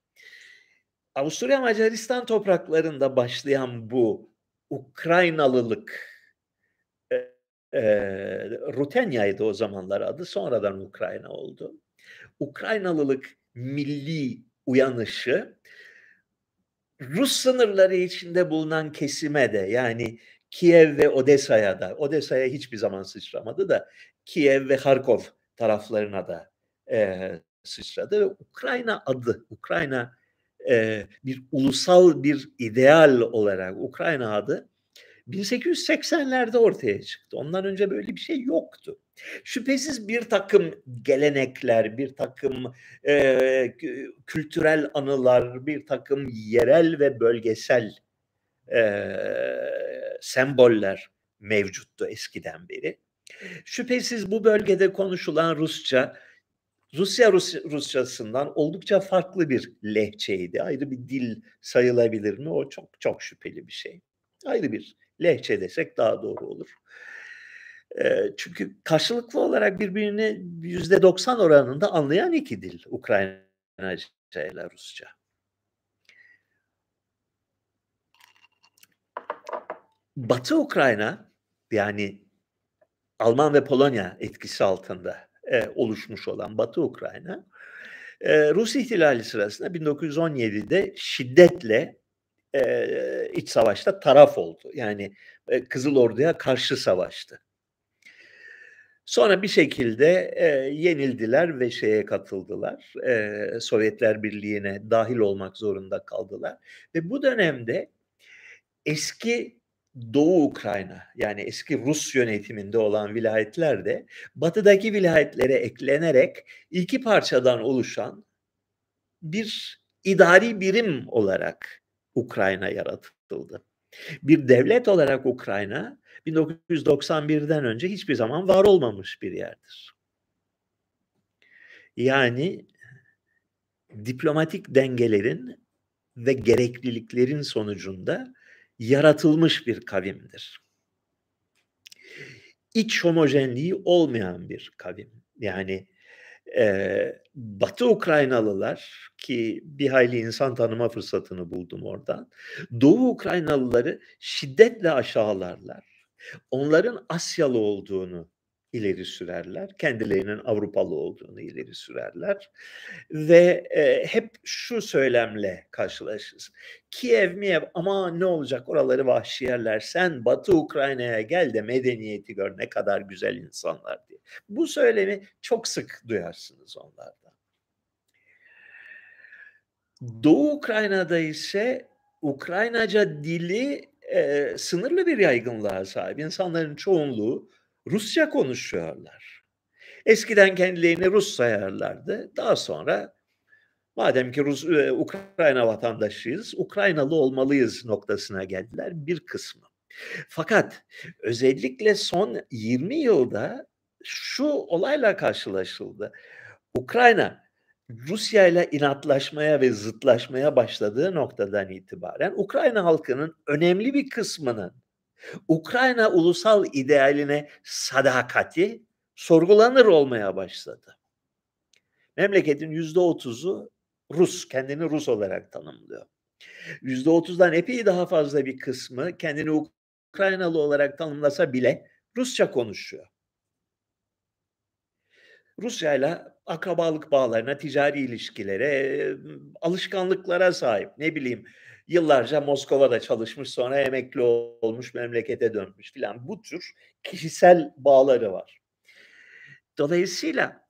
Speaker 1: Avusturya Macaristan topraklarında başlayan bu Ukraynalılık e, Rutenya'ydı o zamanlar adı sonradan Ukrayna oldu. Ukraynalılık milli uyanışı Rus sınırları içinde bulunan kesime de yani Kiev ve Odessa'ya da Odessa'ya hiçbir zaman sıçramadı da Kiev ve Harkov taraflarına da e, sıçradı ve Ukrayna adı Ukrayna e, bir ulusal bir ideal olarak Ukrayna adı 1880'lerde ortaya çıktı. Ondan önce böyle bir şey yoktu. Şüphesiz bir takım gelenekler, bir takım e, kültürel anılar, bir takım yerel ve bölgesel e, semboller mevcuttu eskiden beri. Şüphesiz bu bölgede konuşulan Rusça Rusya Rus, Rusçasından oldukça farklı bir lehçeydi. Ayrı bir dil sayılabilir mi? O çok çok şüpheli bir şey. Ayrı bir lehçe desek daha doğru olur. E, çünkü karşılıklı olarak birbirini yüzde doksan oranında anlayan iki dil. Ukraynaca ile Rusça. Batı Ukrayna yani Alman ve Polonya etkisi altında e, oluşmuş olan Batı Ukrayna e, Rus ihtilali sırasında 1917'de şiddetle e, iç savaşta taraf oldu. Yani Kızıl Ordu'ya karşı savaştı. Sonra bir şekilde e, yenildiler ve şeye katıldılar. E, Sovyetler Birliği'ne dahil olmak zorunda kaldılar. Ve bu dönemde eski Doğu Ukrayna yani eski Rus yönetiminde olan vilayetler de batıdaki vilayetlere eklenerek iki parçadan oluşan bir idari birim olarak Ukrayna yaratıldı. Bir devlet olarak Ukrayna 1991'den önce hiçbir zaman var olmamış bir yerdir. Yani diplomatik dengelerin ve gerekliliklerin sonucunda yaratılmış bir kavimdir. İç homojenliği olmayan bir kavim. Yani e, Batı Ukraynalılar ki bir hayli insan tanıma fırsatını buldum oradan. Doğu Ukraynalıları şiddetle aşağılarlar. Onların Asyalı olduğunu ileri sürerler. Kendilerinin Avrupalı olduğunu ileri sürerler. Ve e, hep şu söylemle karşılaşırız. Kiev Miev ama ne olacak oraları vahşi yerler. Sen Batı Ukrayna'ya gel de medeniyeti gör ne kadar güzel insanlar diye. Bu söylemi çok sık duyarsınız onlardan. Doğu Ukrayna'da ise Ukraynaca dili e, sınırlı bir yaygınlığa sahip. İnsanların çoğunluğu Rusça konuşuyorlar. Eskiden kendilerini Rus sayarlardı. Daha sonra madem ki Rus, Ukrayna vatandaşıyız, Ukraynalı olmalıyız noktasına geldiler bir kısmı. Fakat özellikle son 20 yılda şu olayla karşılaşıldı. Ukrayna Rusya ile inatlaşmaya ve zıtlaşmaya başladığı noktadan itibaren Ukrayna halkının önemli bir kısmının Ukrayna ulusal idealine sadakati sorgulanır olmaya başladı. Memleketin yüzde otuzu Rus, kendini Rus olarak tanımlıyor. Yüzde otuzdan epey daha fazla bir kısmı kendini Ukraynalı olarak tanımlasa bile Rusça konuşuyor. Rusya ile akrabalık bağlarına, ticari ilişkilere, alışkanlıklara sahip. Ne bileyim yıllarca Moskova'da çalışmış sonra emekli olmuş memlekete dönmüş filan bu tür kişisel bağları var. Dolayısıyla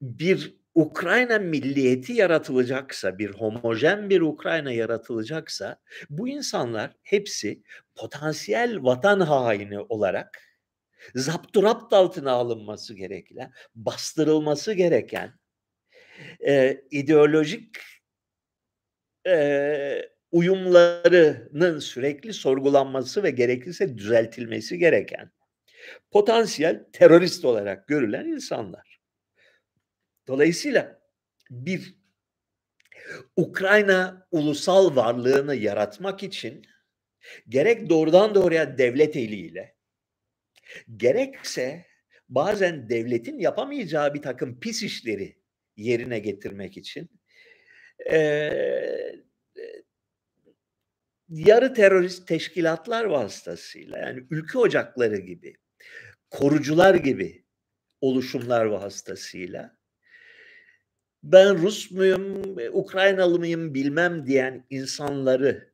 Speaker 1: bir Ukrayna milliyeti yaratılacaksa, bir homojen bir Ukrayna yaratılacaksa bu insanlar hepsi potansiyel vatan haini olarak zapturapt altına alınması gereken, bastırılması gereken e, ideolojik e, uyumlarının sürekli sorgulanması ve gerekirse düzeltilmesi gereken potansiyel terörist olarak görülen insanlar. Dolayısıyla bir Ukrayna ulusal varlığını yaratmak için gerek doğrudan doğruya devlet eliyle gerekse bazen devletin yapamayacağı bir takım pis işleri yerine getirmek için e, yarı terörist teşkilatlar vasıtasıyla yani ülke ocakları gibi, korucular gibi oluşumlar vasıtasıyla ben Rus muyum, Ukraynalı mıyım bilmem diyen insanları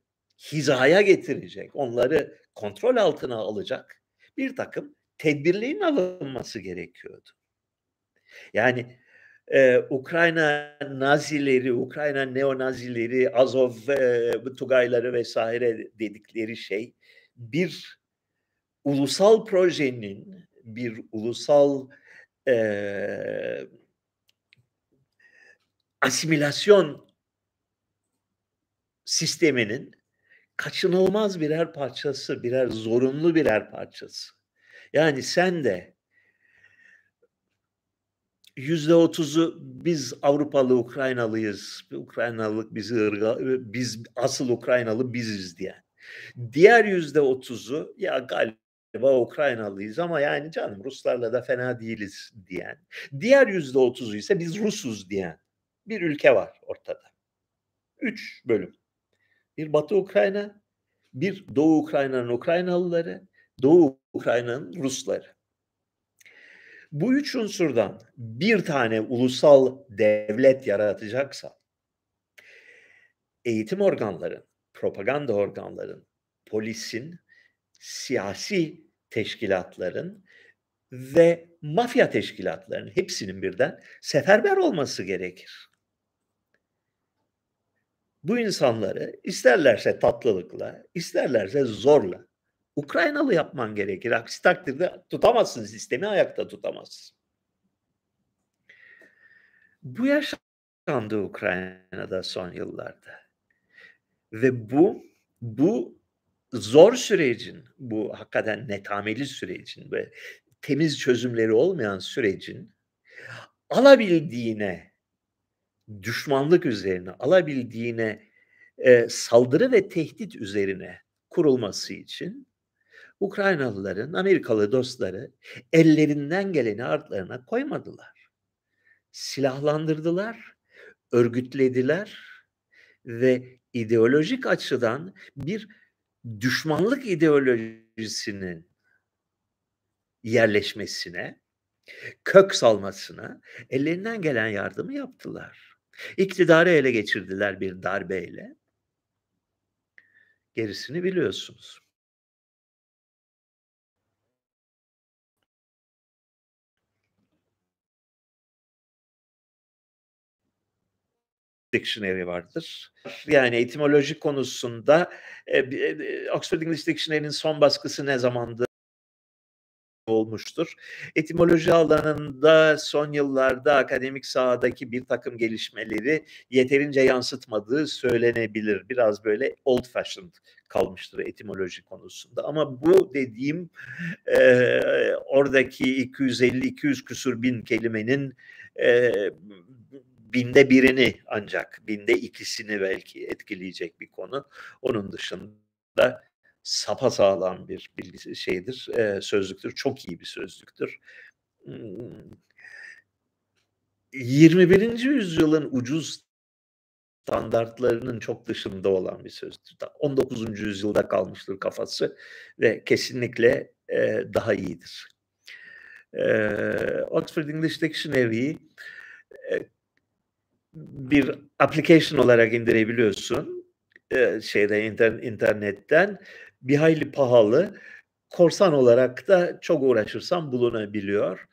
Speaker 1: hizaya getirecek, onları kontrol altına alacak bir takım tedbirlerin alınması gerekiyordu. Yani e, Ukrayna Nazileri, Ukrayna neonazileri, Azov e, Tugayları vesaire dedikleri şey bir ulusal projenin, bir ulusal e, asimilasyon sisteminin kaçınılmaz birer parçası, birer zorunlu birer parçası. Yani sen de yüzde otuzu biz Avrupalı Ukraynalıyız, Ukraynalılık bizi ırga, biz asıl Ukraynalı biziz diye. Diğer yüzde otuzu ya galiba Ukraynalıyız ama yani canım Ruslarla da fena değiliz diyen. Diğer yüzde otuzu ise biz Rusuz diyen bir ülke var ortada. Üç bölüm. Bir Batı Ukrayna, bir Doğu Ukrayna'nın Ukraynalıları, Doğu Ukrayna'nın Rusları. Bu üç unsurdan bir tane ulusal devlet yaratacaksa eğitim organların, propaganda organların, polisin, siyasi teşkilatların ve mafya teşkilatlarının hepsinin birden seferber olması gerekir. Bu insanları isterlerse tatlılıkla, isterlerse zorla Ukraynalı yapman gerekir. Aksi takdirde tutamazsın sistemi ayakta tutamazsın. Bu yaşandı Ukrayna'da son yıllarda. Ve bu bu zor sürecin, bu hakikaten netameli sürecin ve temiz çözümleri olmayan sürecin alabildiğine düşmanlık üzerine, alabildiğine e, saldırı ve tehdit üzerine kurulması için Ukraynalıların Amerikalı dostları ellerinden geleni artlarına koymadılar. Silahlandırdılar, örgütlediler ve ideolojik açıdan bir düşmanlık ideolojisinin yerleşmesine, kök salmasına ellerinden gelen yardımı yaptılar. İktidarı ele geçirdiler bir darbeyle. Gerisini biliyorsunuz. Dictionary vardır. Yani etimolojik konusunda e, e, Oxford English Dictionary'nin son baskısı ne zamandı? olmuştur. Etimoloji alanında son yıllarda akademik sahadaki bir takım gelişmeleri yeterince yansıtmadığı söylenebilir. Biraz böyle old fashioned kalmıştır etimoloji konusunda. Ama bu dediğim e, oradaki 250-200 küsur bin kelimenin e, binde birini ancak binde ikisini belki etkileyecek bir konu. Onun dışında sapa sağlam bir bilgi şeydir, e, sözlüktür. Çok iyi bir sözlüktür. 21. yüzyılın ucuz standartlarının çok dışında olan bir sözdür. 19. yüzyılda kalmıştır kafası ve kesinlikle e, daha iyidir. E, Oxford English Dictionary'i e, bir application olarak indirebiliyorsun e, şeyde inter, internetten. Bir hayli pahalı. Korsan olarak da çok uğraşırsan bulunabiliyor.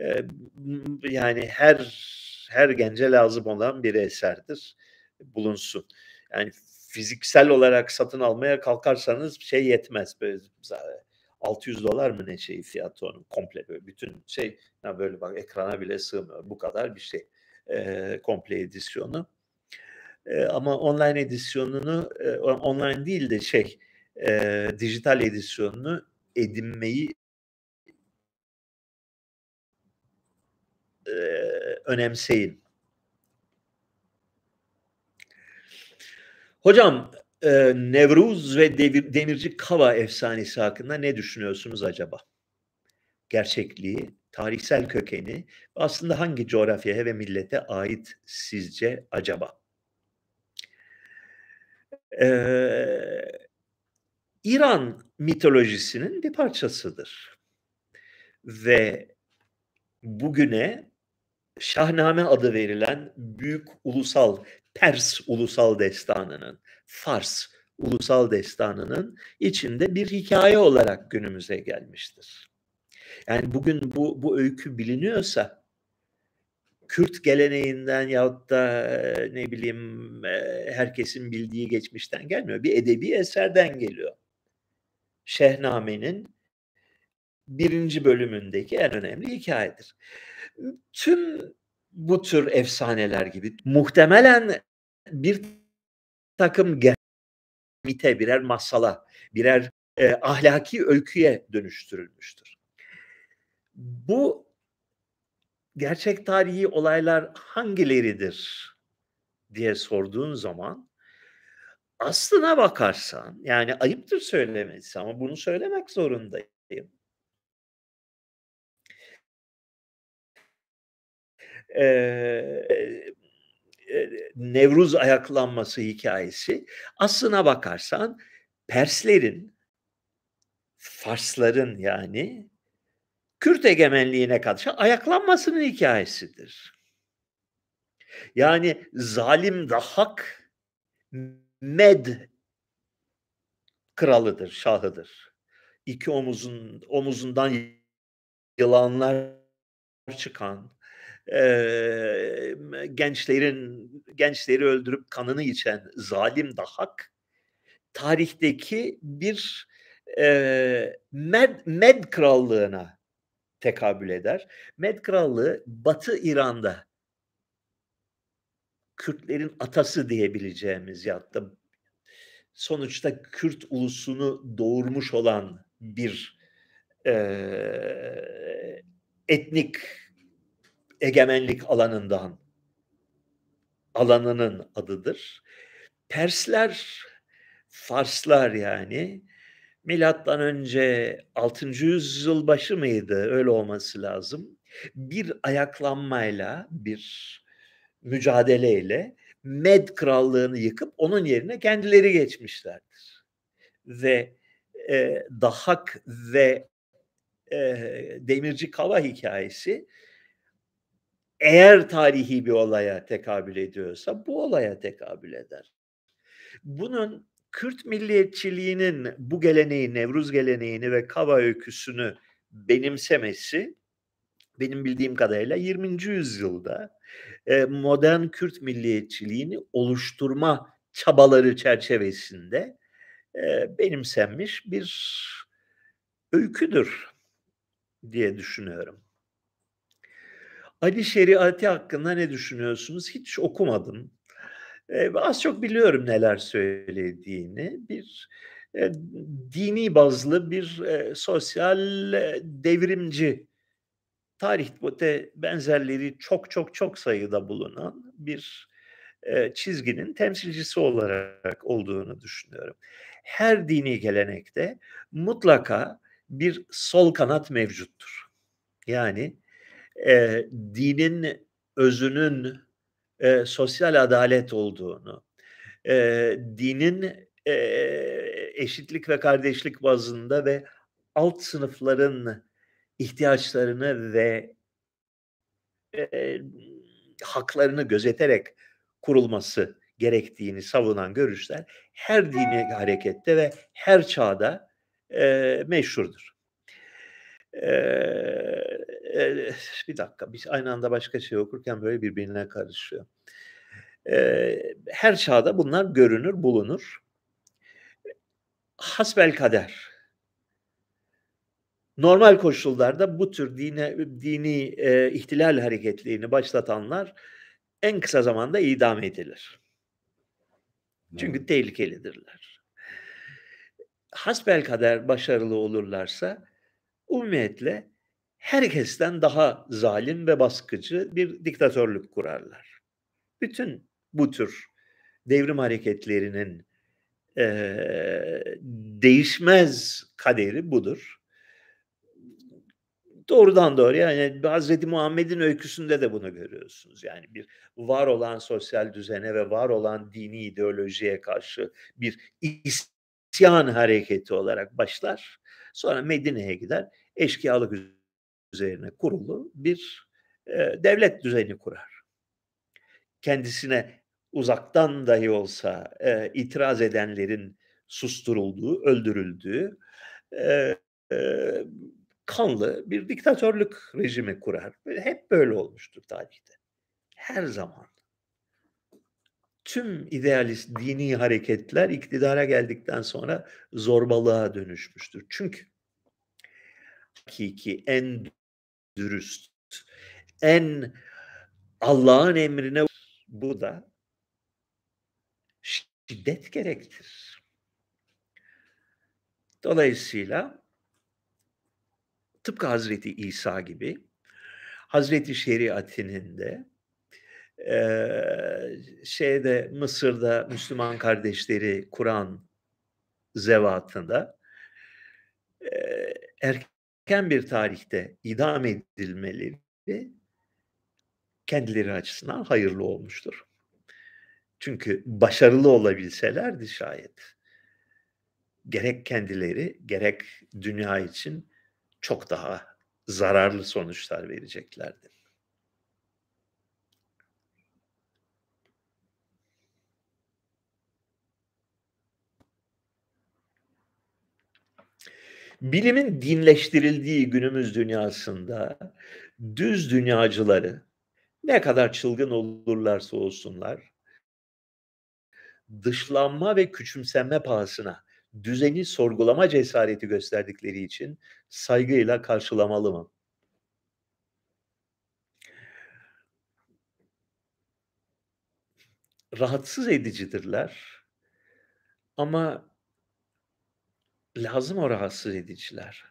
Speaker 1: E, yani her her gence lazım olan bir eserdir. Bulunsun. Yani fiziksel olarak satın almaya kalkarsanız şey yetmez. Böyle 600 dolar mı ne şey fiyatı onun komple böyle. Bütün şey ya böyle bak ekrana bile sığmıyor. Bu kadar bir şey e, komple edisyonu. E, ama online edisyonunu e, online değil de şey e, dijital edisyonunu edinmeyi e, önemseyin. Hocam e, Nevruz ve Devir, Demirci Kava efsanesi hakkında ne düşünüyorsunuz acaba? Gerçekliği, tarihsel kökeni aslında hangi coğrafyaya ve millete ait sizce acaba? Ee, İran mitolojisinin bir parçasıdır. Ve bugüne Şahname adı verilen büyük ulusal Pers ulusal destanının, Fars ulusal destanının içinde bir hikaye olarak günümüze gelmiştir. Yani bugün bu, bu öykü biliniyorsa Kürt geleneğinden yahut da ne bileyim herkesin bildiği geçmişten gelmiyor. Bir edebi eserden geliyor. Şehname'nin birinci bölümündeki en önemli hikayedir. Tüm bu tür efsaneler gibi muhtemelen bir takım mite, birer masala, birer e, ahlaki öyküye dönüştürülmüştür. Bu gerçek tarihi olaylar hangileridir diye sorduğun zaman aslına bakarsan yani ayıptır söylemesi ama bunu söylemek zorundayım. Ee, Nevruz ayaklanması hikayesi aslına bakarsan Perslerin, Farsların yani Kürt egemenliğine karşı ayaklanmasının hikayesidir. Yani zalim Dahak Med kralıdır, şahıdır. İki omuzun omuzundan yılanlar çıkan, e, gençlerin gençleri öldürüp kanını içen zalim Dahak tarihteki bir e, Med, Med krallığına tekabül eder. Med krallığı Batı İran'da Kürtlerin atası diyebileceğimiz ya da sonuçta Kürt ulusunu doğurmuş olan bir e, etnik egemenlik alanından alanının adıdır. Persler, Farslar yani milattan önce 6. yüzyıl başı mıydı? Öyle olması lazım. Bir ayaklanmayla, bir mücadeleyle Med krallığını yıkıp onun yerine kendileri geçmişlerdir. Ve e, Dahak ve e, Demirci Kava hikayesi eğer tarihi bir olaya tekabül ediyorsa bu olaya tekabül eder. Bunun Kürt milliyetçiliğinin bu geleneği, Nevruz geleneğini ve Kava öyküsünü benimsemesi benim bildiğim kadarıyla 20. yüzyılda e, modern Kürt milliyetçiliğini oluşturma çabaları çerçevesinde e, benimsenmiş bir öyküdür diye düşünüyorum. Ali Şeriati hakkında ne düşünüyorsunuz? Hiç okumadım. Ee, az çok biliyorum neler söylediğini. Bir e, dini bazlı bir e, sosyal e, devrimci tarihte benzerleri çok çok çok sayıda bulunan bir e, çizginin temsilcisi olarak olduğunu düşünüyorum. Her dini gelenekte mutlaka bir sol kanat mevcuttur. Yani e, dinin özünün e, sosyal adalet olduğunu, e, dinin e, eşitlik ve kardeşlik bazında ve alt sınıfların ihtiyaçlarını ve e, haklarını gözeterek kurulması gerektiğini savunan görüşler her dini harekette ve her çağda e, meşhurdur. Ee, bir dakika, biz aynı anda başka şey okurken böyle birbirine karışıyor. Ee, her çağda bunlar görünür, bulunur. Hasbel kader. Normal koşullarda bu tür dine, dini e, ihtilal hareketliğini başlatanlar en kısa zamanda idam edilir. Çünkü evet. tehlikelidirler. Hasbel kader başarılı olurlarsa umumiyetle herkesten daha zalim ve baskıcı bir diktatörlük kurarlar. Bütün bu tür devrim hareketlerinin e, değişmez kaderi budur. Doğrudan doğru yani Hazreti Muhammed'in öyküsünde de bunu görüyorsunuz. Yani bir var olan sosyal düzene ve var olan dini ideolojiye karşı bir isyan hareketi olarak başlar. Sonra Medine'ye gider. Eşkıyalık üzerine kurulu bir e, devlet düzeni kurar. Kendisine uzaktan dahi olsa e, itiraz edenlerin susturulduğu, öldürüldüğü e, e, kanlı bir diktatörlük rejimi kurar. Hep böyle olmuştur tarihte. Her zaman. Tüm idealist dini hareketler iktidara geldikten sonra zorbalığa dönüşmüştür. Çünkü hakiki en dürüst, en Allah'ın emrine bu da şiddet gerektirir. Dolayısıyla tıpkı Hazreti İsa gibi Hazreti Şeriatinin de e, şeyde Mısır'da Müslüman kardeşleri Kur'an zevatında e, erken bir tarihte idam edilmeleri kendileri açısından hayırlı olmuştur. Çünkü başarılı olabilselerdi şayet gerek kendileri gerek dünya için çok daha zararlı sonuçlar vereceklerdi. Bilimin dinleştirildiği günümüz dünyasında düz dünyacıları ne kadar çılgın olurlarsa olsunlar dışlanma ve küçümsenme pahasına düzeni sorgulama cesareti gösterdikleri için saygıyla karşılamalı mı? Rahatsız edicidirler ama lazım o rahatsız ediciler.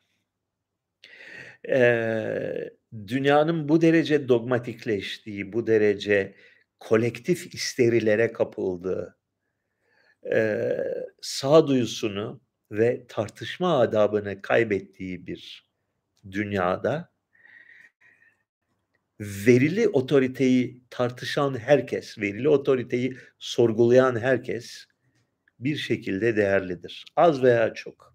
Speaker 1: Ee, dünyanın bu derece dogmatikleştiği, bu derece kolektif isterilere kapıldığı, e, sağduyusunu ve tartışma adabını kaybettiği bir dünyada verili otoriteyi tartışan herkes, verili otoriteyi sorgulayan herkes bir şekilde değerlidir. Az veya çok.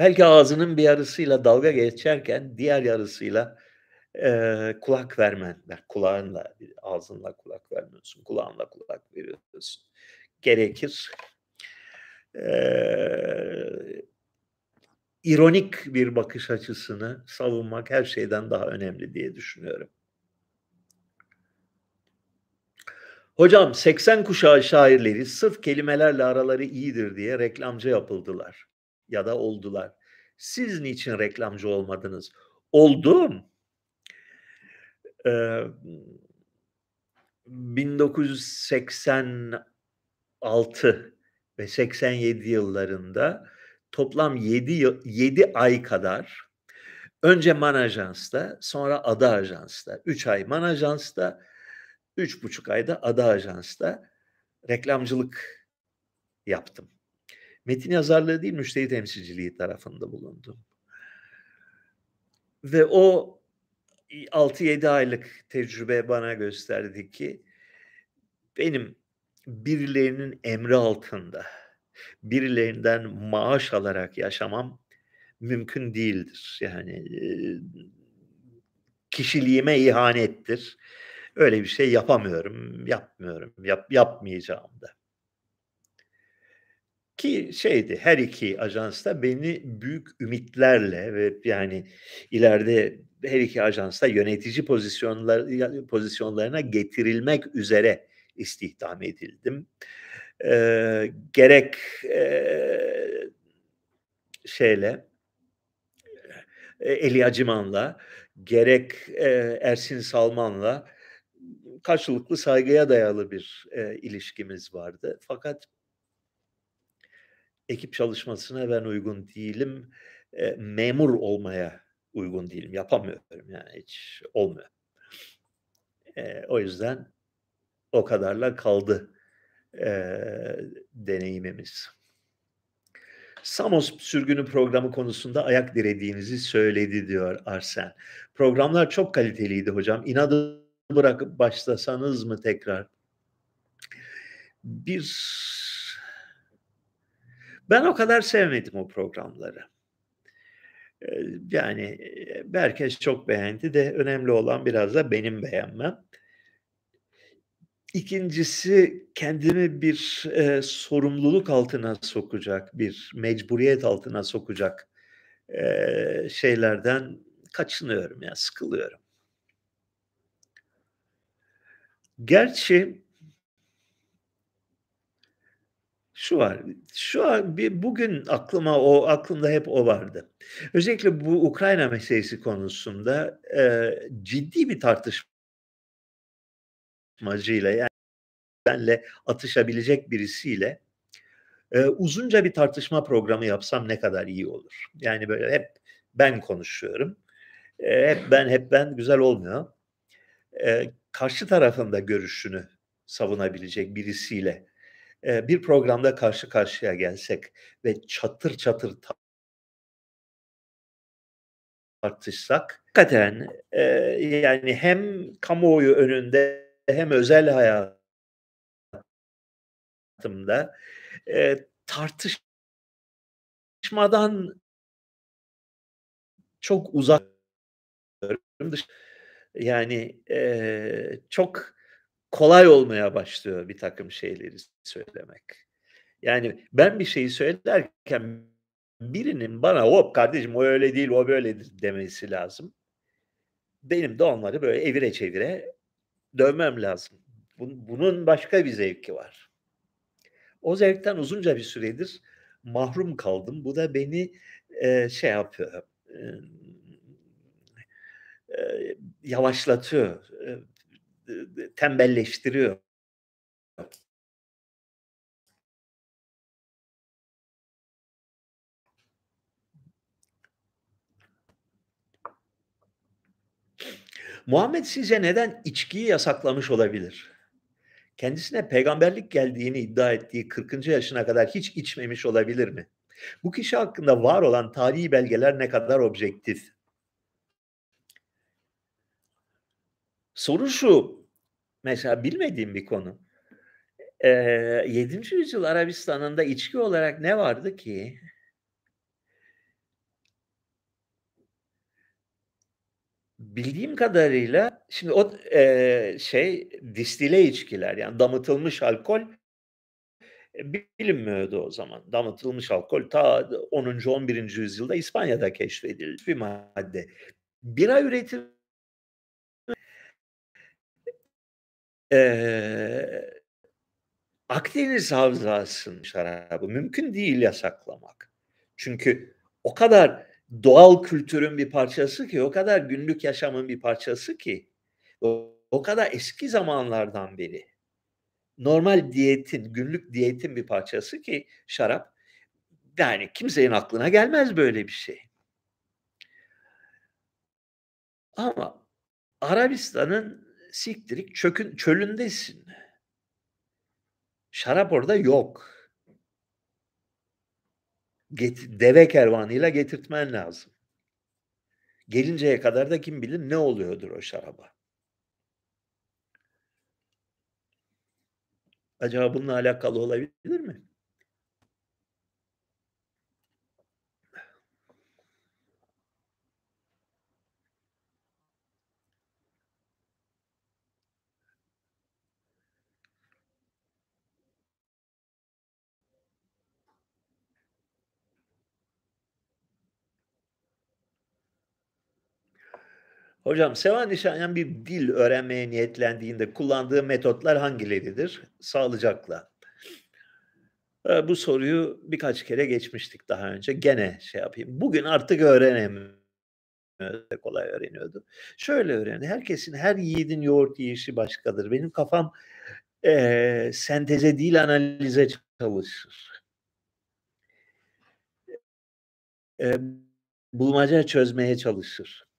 Speaker 1: Belki ağzının bir yarısıyla dalga geçerken diğer yarısıyla e, kulak vermen. Kulağınla, ağzınla kulak vermiyorsun. Kulağınla kulak veriyorsun gerekir. Ee, ironik bir bakış açısını savunmak her şeyden daha önemli diye düşünüyorum. Hocam 80 kuşağı şairleri sırf kelimelerle araları iyidir diye reklamcı yapıldılar ya da oldular. Siz niçin reklamcı olmadınız? Oldum. Ee, 1980 6 ve 87 yıllarında toplam 7 7 ay kadar önce Man Ajans'ta sonra Ada Ajans'ta 3 ay Man Ajans'ta 3,5 ayda Ada Ajans'ta reklamcılık yaptım. Metin yazarlığı değil müşteri temsilciliği tarafında bulundum. Ve o 6-7 aylık tecrübe bana gösterdi ki benim birilerinin emri altında, birilerinden maaş alarak yaşamam mümkün değildir. Yani kişiliğime ihanettir. Öyle bir şey yapamıyorum, yapmıyorum, yap, yapmayacağım da. Ki şeydi her iki ajans da beni büyük ümitlerle ve yani ileride her iki ajans da yönetici pozisyonlar, pozisyonlarına getirilmek üzere istihdam edildim. E, gerek e, şeyle e, Eli Acıman'la gerek e, Ersin Salman'la karşılıklı saygıya dayalı bir e, ilişkimiz vardı. Fakat ekip çalışmasına ben uygun değilim. E, memur olmaya uygun değilim. Yapamıyorum yani hiç olmuyor. Eee, o yüzden o kadarla kaldı, eee, deneyimimiz. Samos sürgünü programı konusunda ayak dirediğinizi söyledi diyor Arsen. Programlar çok kaliteliydi hocam. İnadı bırakıp başlasanız mı tekrar? Bir ben o kadar sevmedim o programları. Yani, herkes çok beğendi de önemli olan biraz da benim beğenmem. 2'ncisi kendimi bir, eee, sorumluluk altına sokacak, bir mecburiyet altına sokacak, eee, şeylerden kaçınıyorum ya, sıkılıyorum. Gerçi Şu var, şu an bir bugün aklıma o aklımda hep o vardı. Özellikle bu Ukrayna meselesi konusunda, eee, ciddi bir tartışmacıyla, yani benle atışabilecek birisiyle, eee, uzunca bir tartışma programı yapsam ne kadar iyi olur. Yani böyle hep ben konuşuyorum. Eee, hep ben, hep ben güzel olmuyor. Eee, karşı tarafın da görüşünü savunabilecek birisiyle, eee, bir programda karşı karşıya gelsek ve çatır çatır ta tartışsak hakikaten, eee, yani hem kamuoyu önünde hem özel hayatımda, eee, tartışmadan çok uzak yani, eee, çok kolay olmaya başlıyor birtakım şeyleri söylemek. Yani ben bir şeyi söylerken birinin bana "Hop kardeşim o öyle değil, o böyledir." demesi lazım. Benim de onları böyle evire çevire dövmem lazım. Bun bunun başka bir zevki var. O zevkten uzunca bir süredir mahrum kaldım. Bu da beni, eee, şey yapıyor, emm, eee, yavaşlatıyor, ı tembelleştiriyor. Muhammed sizce neden içkiyi yasaklamış olabilir? Kendisine peygamberlik geldiğini iddia ettiği 40'ıncı yaşına kadar hiç içmemiş olabilir mi? Bu kişi hakkında var olan tarihî belgeler ne kadar objektif? Soru şu, mesela bilmediğim bir konu. Eee, 7. yüzyıl Arabistan'ında içki olarak ne vardı ki? Bildiğim kadarıyla şimdi o, eee, şey distile içkiler yani damıtılmış alkol, bilinmiyordu o zaman. Damıtılmış alkol ta 10'uncu 11'inci yüzyılda İspanya'da keşfedilmiş bir madde. Bira üretimi eee, Akdeniz Havzası'nın şarabı. Mümkün değil yasaklamak. Çünkü o kadar doğal kültürün bir parçası ki, o kadar günlük yaşamın bir parçası ki, o o kadar eski zamanlardan beri normal diyetin, günlük diyetin bir parçası ki şarap, yani kimsenin aklına gelmez böyle bir şey. Ama Arabistan'ın siktirik çökün çölündesin. Şarap orada yok. Get deve kervanıyla getirtmen lazım. Gelinceye kadar da kim bilir ne oluyordur o şaraba. Acaba bununla alakalı olabilir mi? Hocam Seval Nişanyan bir dil öğrenmeye niyetlendiğinde kullandığı metotlar hangileridir? Sağlıcakla. Eee, bu soruyu birkaç kere geçmiştik daha önce. Gene şey yapayım. Bugün artık öğrenemiyorum. Kolay öğreniyordu. Şöyle öğreniyor. Herkesin, her yiğidin yoğurt yiyişi başkadır. Benim kafam, eee, senteze değil analize çalışır. Emm Bulmaca çözmeye çalışır.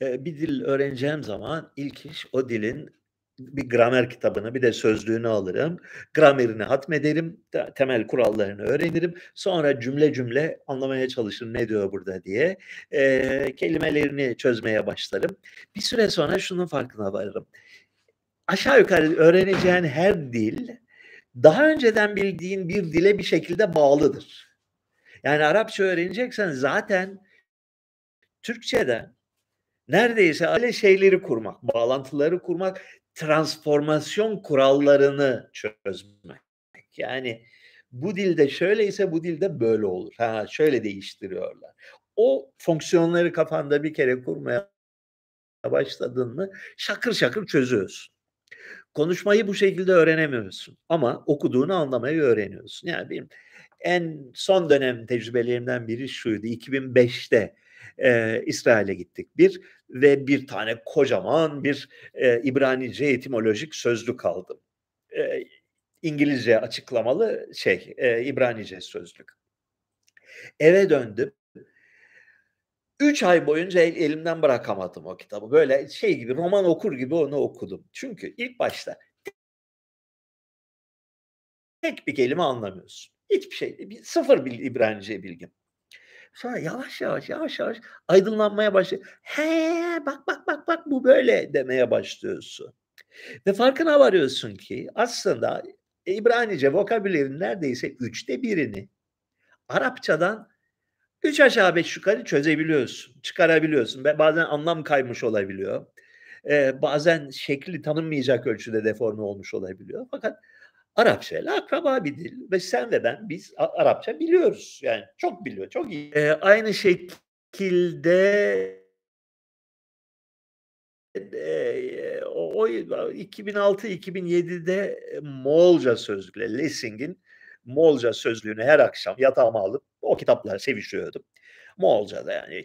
Speaker 1: Bir dil öğreneceğim zaman ilk iş o dilin bir gramer kitabını bir de sözlüğünü alırım. Gramerini hatmederim, te temel kurallarını öğrenirim. Sonra cümle cümle anlamaya çalışırım ne diyor burada diye. Eee, kelimelerini çözmeye başlarım. Bir süre sonra şunun farkına varırım. Aşağı yukarı öğreneceğin her dil daha önceden bildiğin bir dile bir şekilde bağlıdır. Yani Arapça öğreneceksen zaten Türkçeden neredeyse öyle şeyleri kurmak, bağlantıları kurmak, transformasyon kurallarını çözmek. Yani bu dilde şöyleyse bu dilde böyle olur. Ha, şöyle değiştiriyorlar. O fonksiyonları kafanda bir kere kurmaya başladın mı şakır şakır çözüyorsun. Konuşmayı bu şekilde öğrenemiyorsun ama okuduğunu anlamayı öğreniyorsun. Yani benim en son dönem tecrübelerimden biri şuydu. 2005'te eee, İsrail'e gittik bir ve bir tane kocaman bir, eee, İbranice etimolojik sözlük aldım. Eee, İngilizce açıklamalı şey, eee, İbranice sözlük. Eve döndüm. 3 ay boyunca el elimden bırakamadım o kitabı. Böyle şey gibi, roman okur gibi onu okudum. Çünkü ilk başta tek bir kelime anlamıyorsun. Hiçbir şey, bir sıfır bil İbranice bilgim. Sonra yavaş yavaş, yavaş yavaş aydınlanmaya başlıyor. "He, bak, bak, bak, bak bu böyle." demeye başlıyorsun. Ve farkına varıyorsun ki aslında İbranice vokabülerinin neredeyse 1/3'ini Arapçadan 3 aşağı 5 yukarı çözebiliyorsun, çıkarabiliyorsun ve bazen anlam kaymış olabiliyor. Eee, bazen şekli tanınmayacak ölçüde deforme olmuş olabiliyor. Fakat Arapçayla akraba bir dil ve sen ve ben biz Arapça biliyoruz. Yani çok biliyor, çok iyi. Eee, aynı şekilde eee, o o 2006-2007'de Moğolca sözlükle Lessing'in Moğolca sözlüğünü her akşam yatağıma alıp o kitapla sevişiyordum. Moğolca'da yani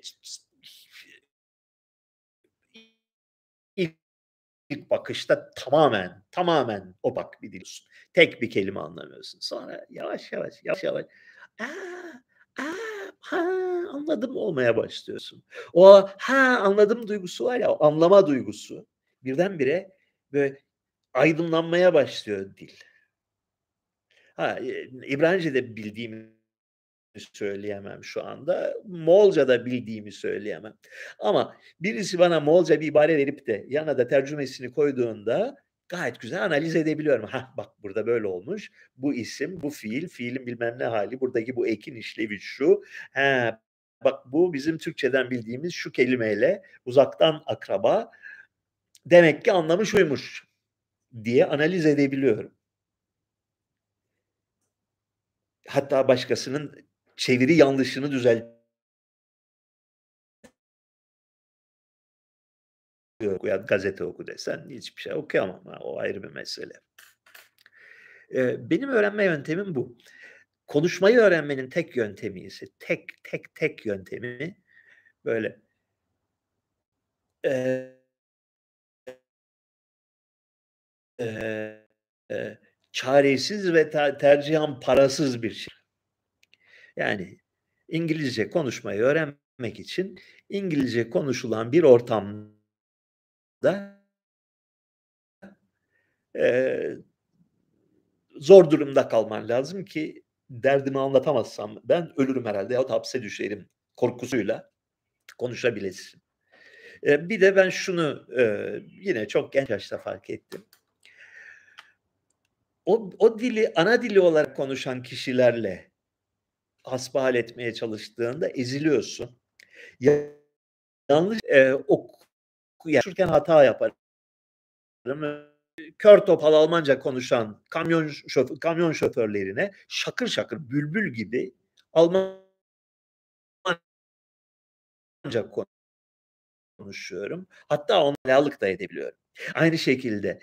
Speaker 1: İlk bakışta tamamen, tamamen opak bir dil. Tek bir kelime anlamıyorsun. Sonra yavaş yavaş, yavaş yavaş a, a, ha, anladım olmaya başlıyorsun. O ha, anladım duygusu var ya, anlama duygusu birdenbire böyle aydınlanmaya başlıyor dil. Ha, eee, İbranice'de bildiğimi söyleyemem şu anda. Moğolca'da bildiğimi söyleyemem. Ama birisi bana Moğolca bir ibare verip de yanına da tercümesini koyduğunda gayet güzel analiz edebiliyorum. Hah, bak burada böyle olmuş. Bu isim, bu fiil, fiilin bilmem ne hâli, buradaki bu ekin işlevi şu. He, bak bu bizim Türkçeden bildiğimiz şu kelimeyle uzaktan akraba. Demek ki anlamı şuymuş diye analiz edebiliyorum. Hatta başkasının çeviri yanlışını düzelt Ya gazete oku desen hiçbir şey okuyamam. O ayrı bir mesele. Benim öğrenme yöntemim bu. Konuşmayı öğrenmenin tek yöntemi ise tek, tek, tek yöntemi böyle eee, eee, çaresiz ve ter tercihen parasız bir şey. Yani İngilizce konuşmayı öğrenmek için İngilizce konuşulan bir ortamda eee, zor durumda kalman lazım ki derdimi anlatamazsam ben ölürüm herhâlde yahut hapse düşerim korkusuyla konuşabilesin. Eee, bir de ben şunu, eee, yine çok genç yaşta fark ettim. O o dili ana dili olarak konuşan kişilerle hasbihal etmeye çalıştığında eziliyorsun. Yanlış, eee, oku konuşurken hata yaparım. Kör topal Almanca konuşan kamyon şofö kamyon şoförlerine şakır şakır bülbül gibi Almanca konuşuyorum. Hatta da edebiliyorum. Aynı şekilde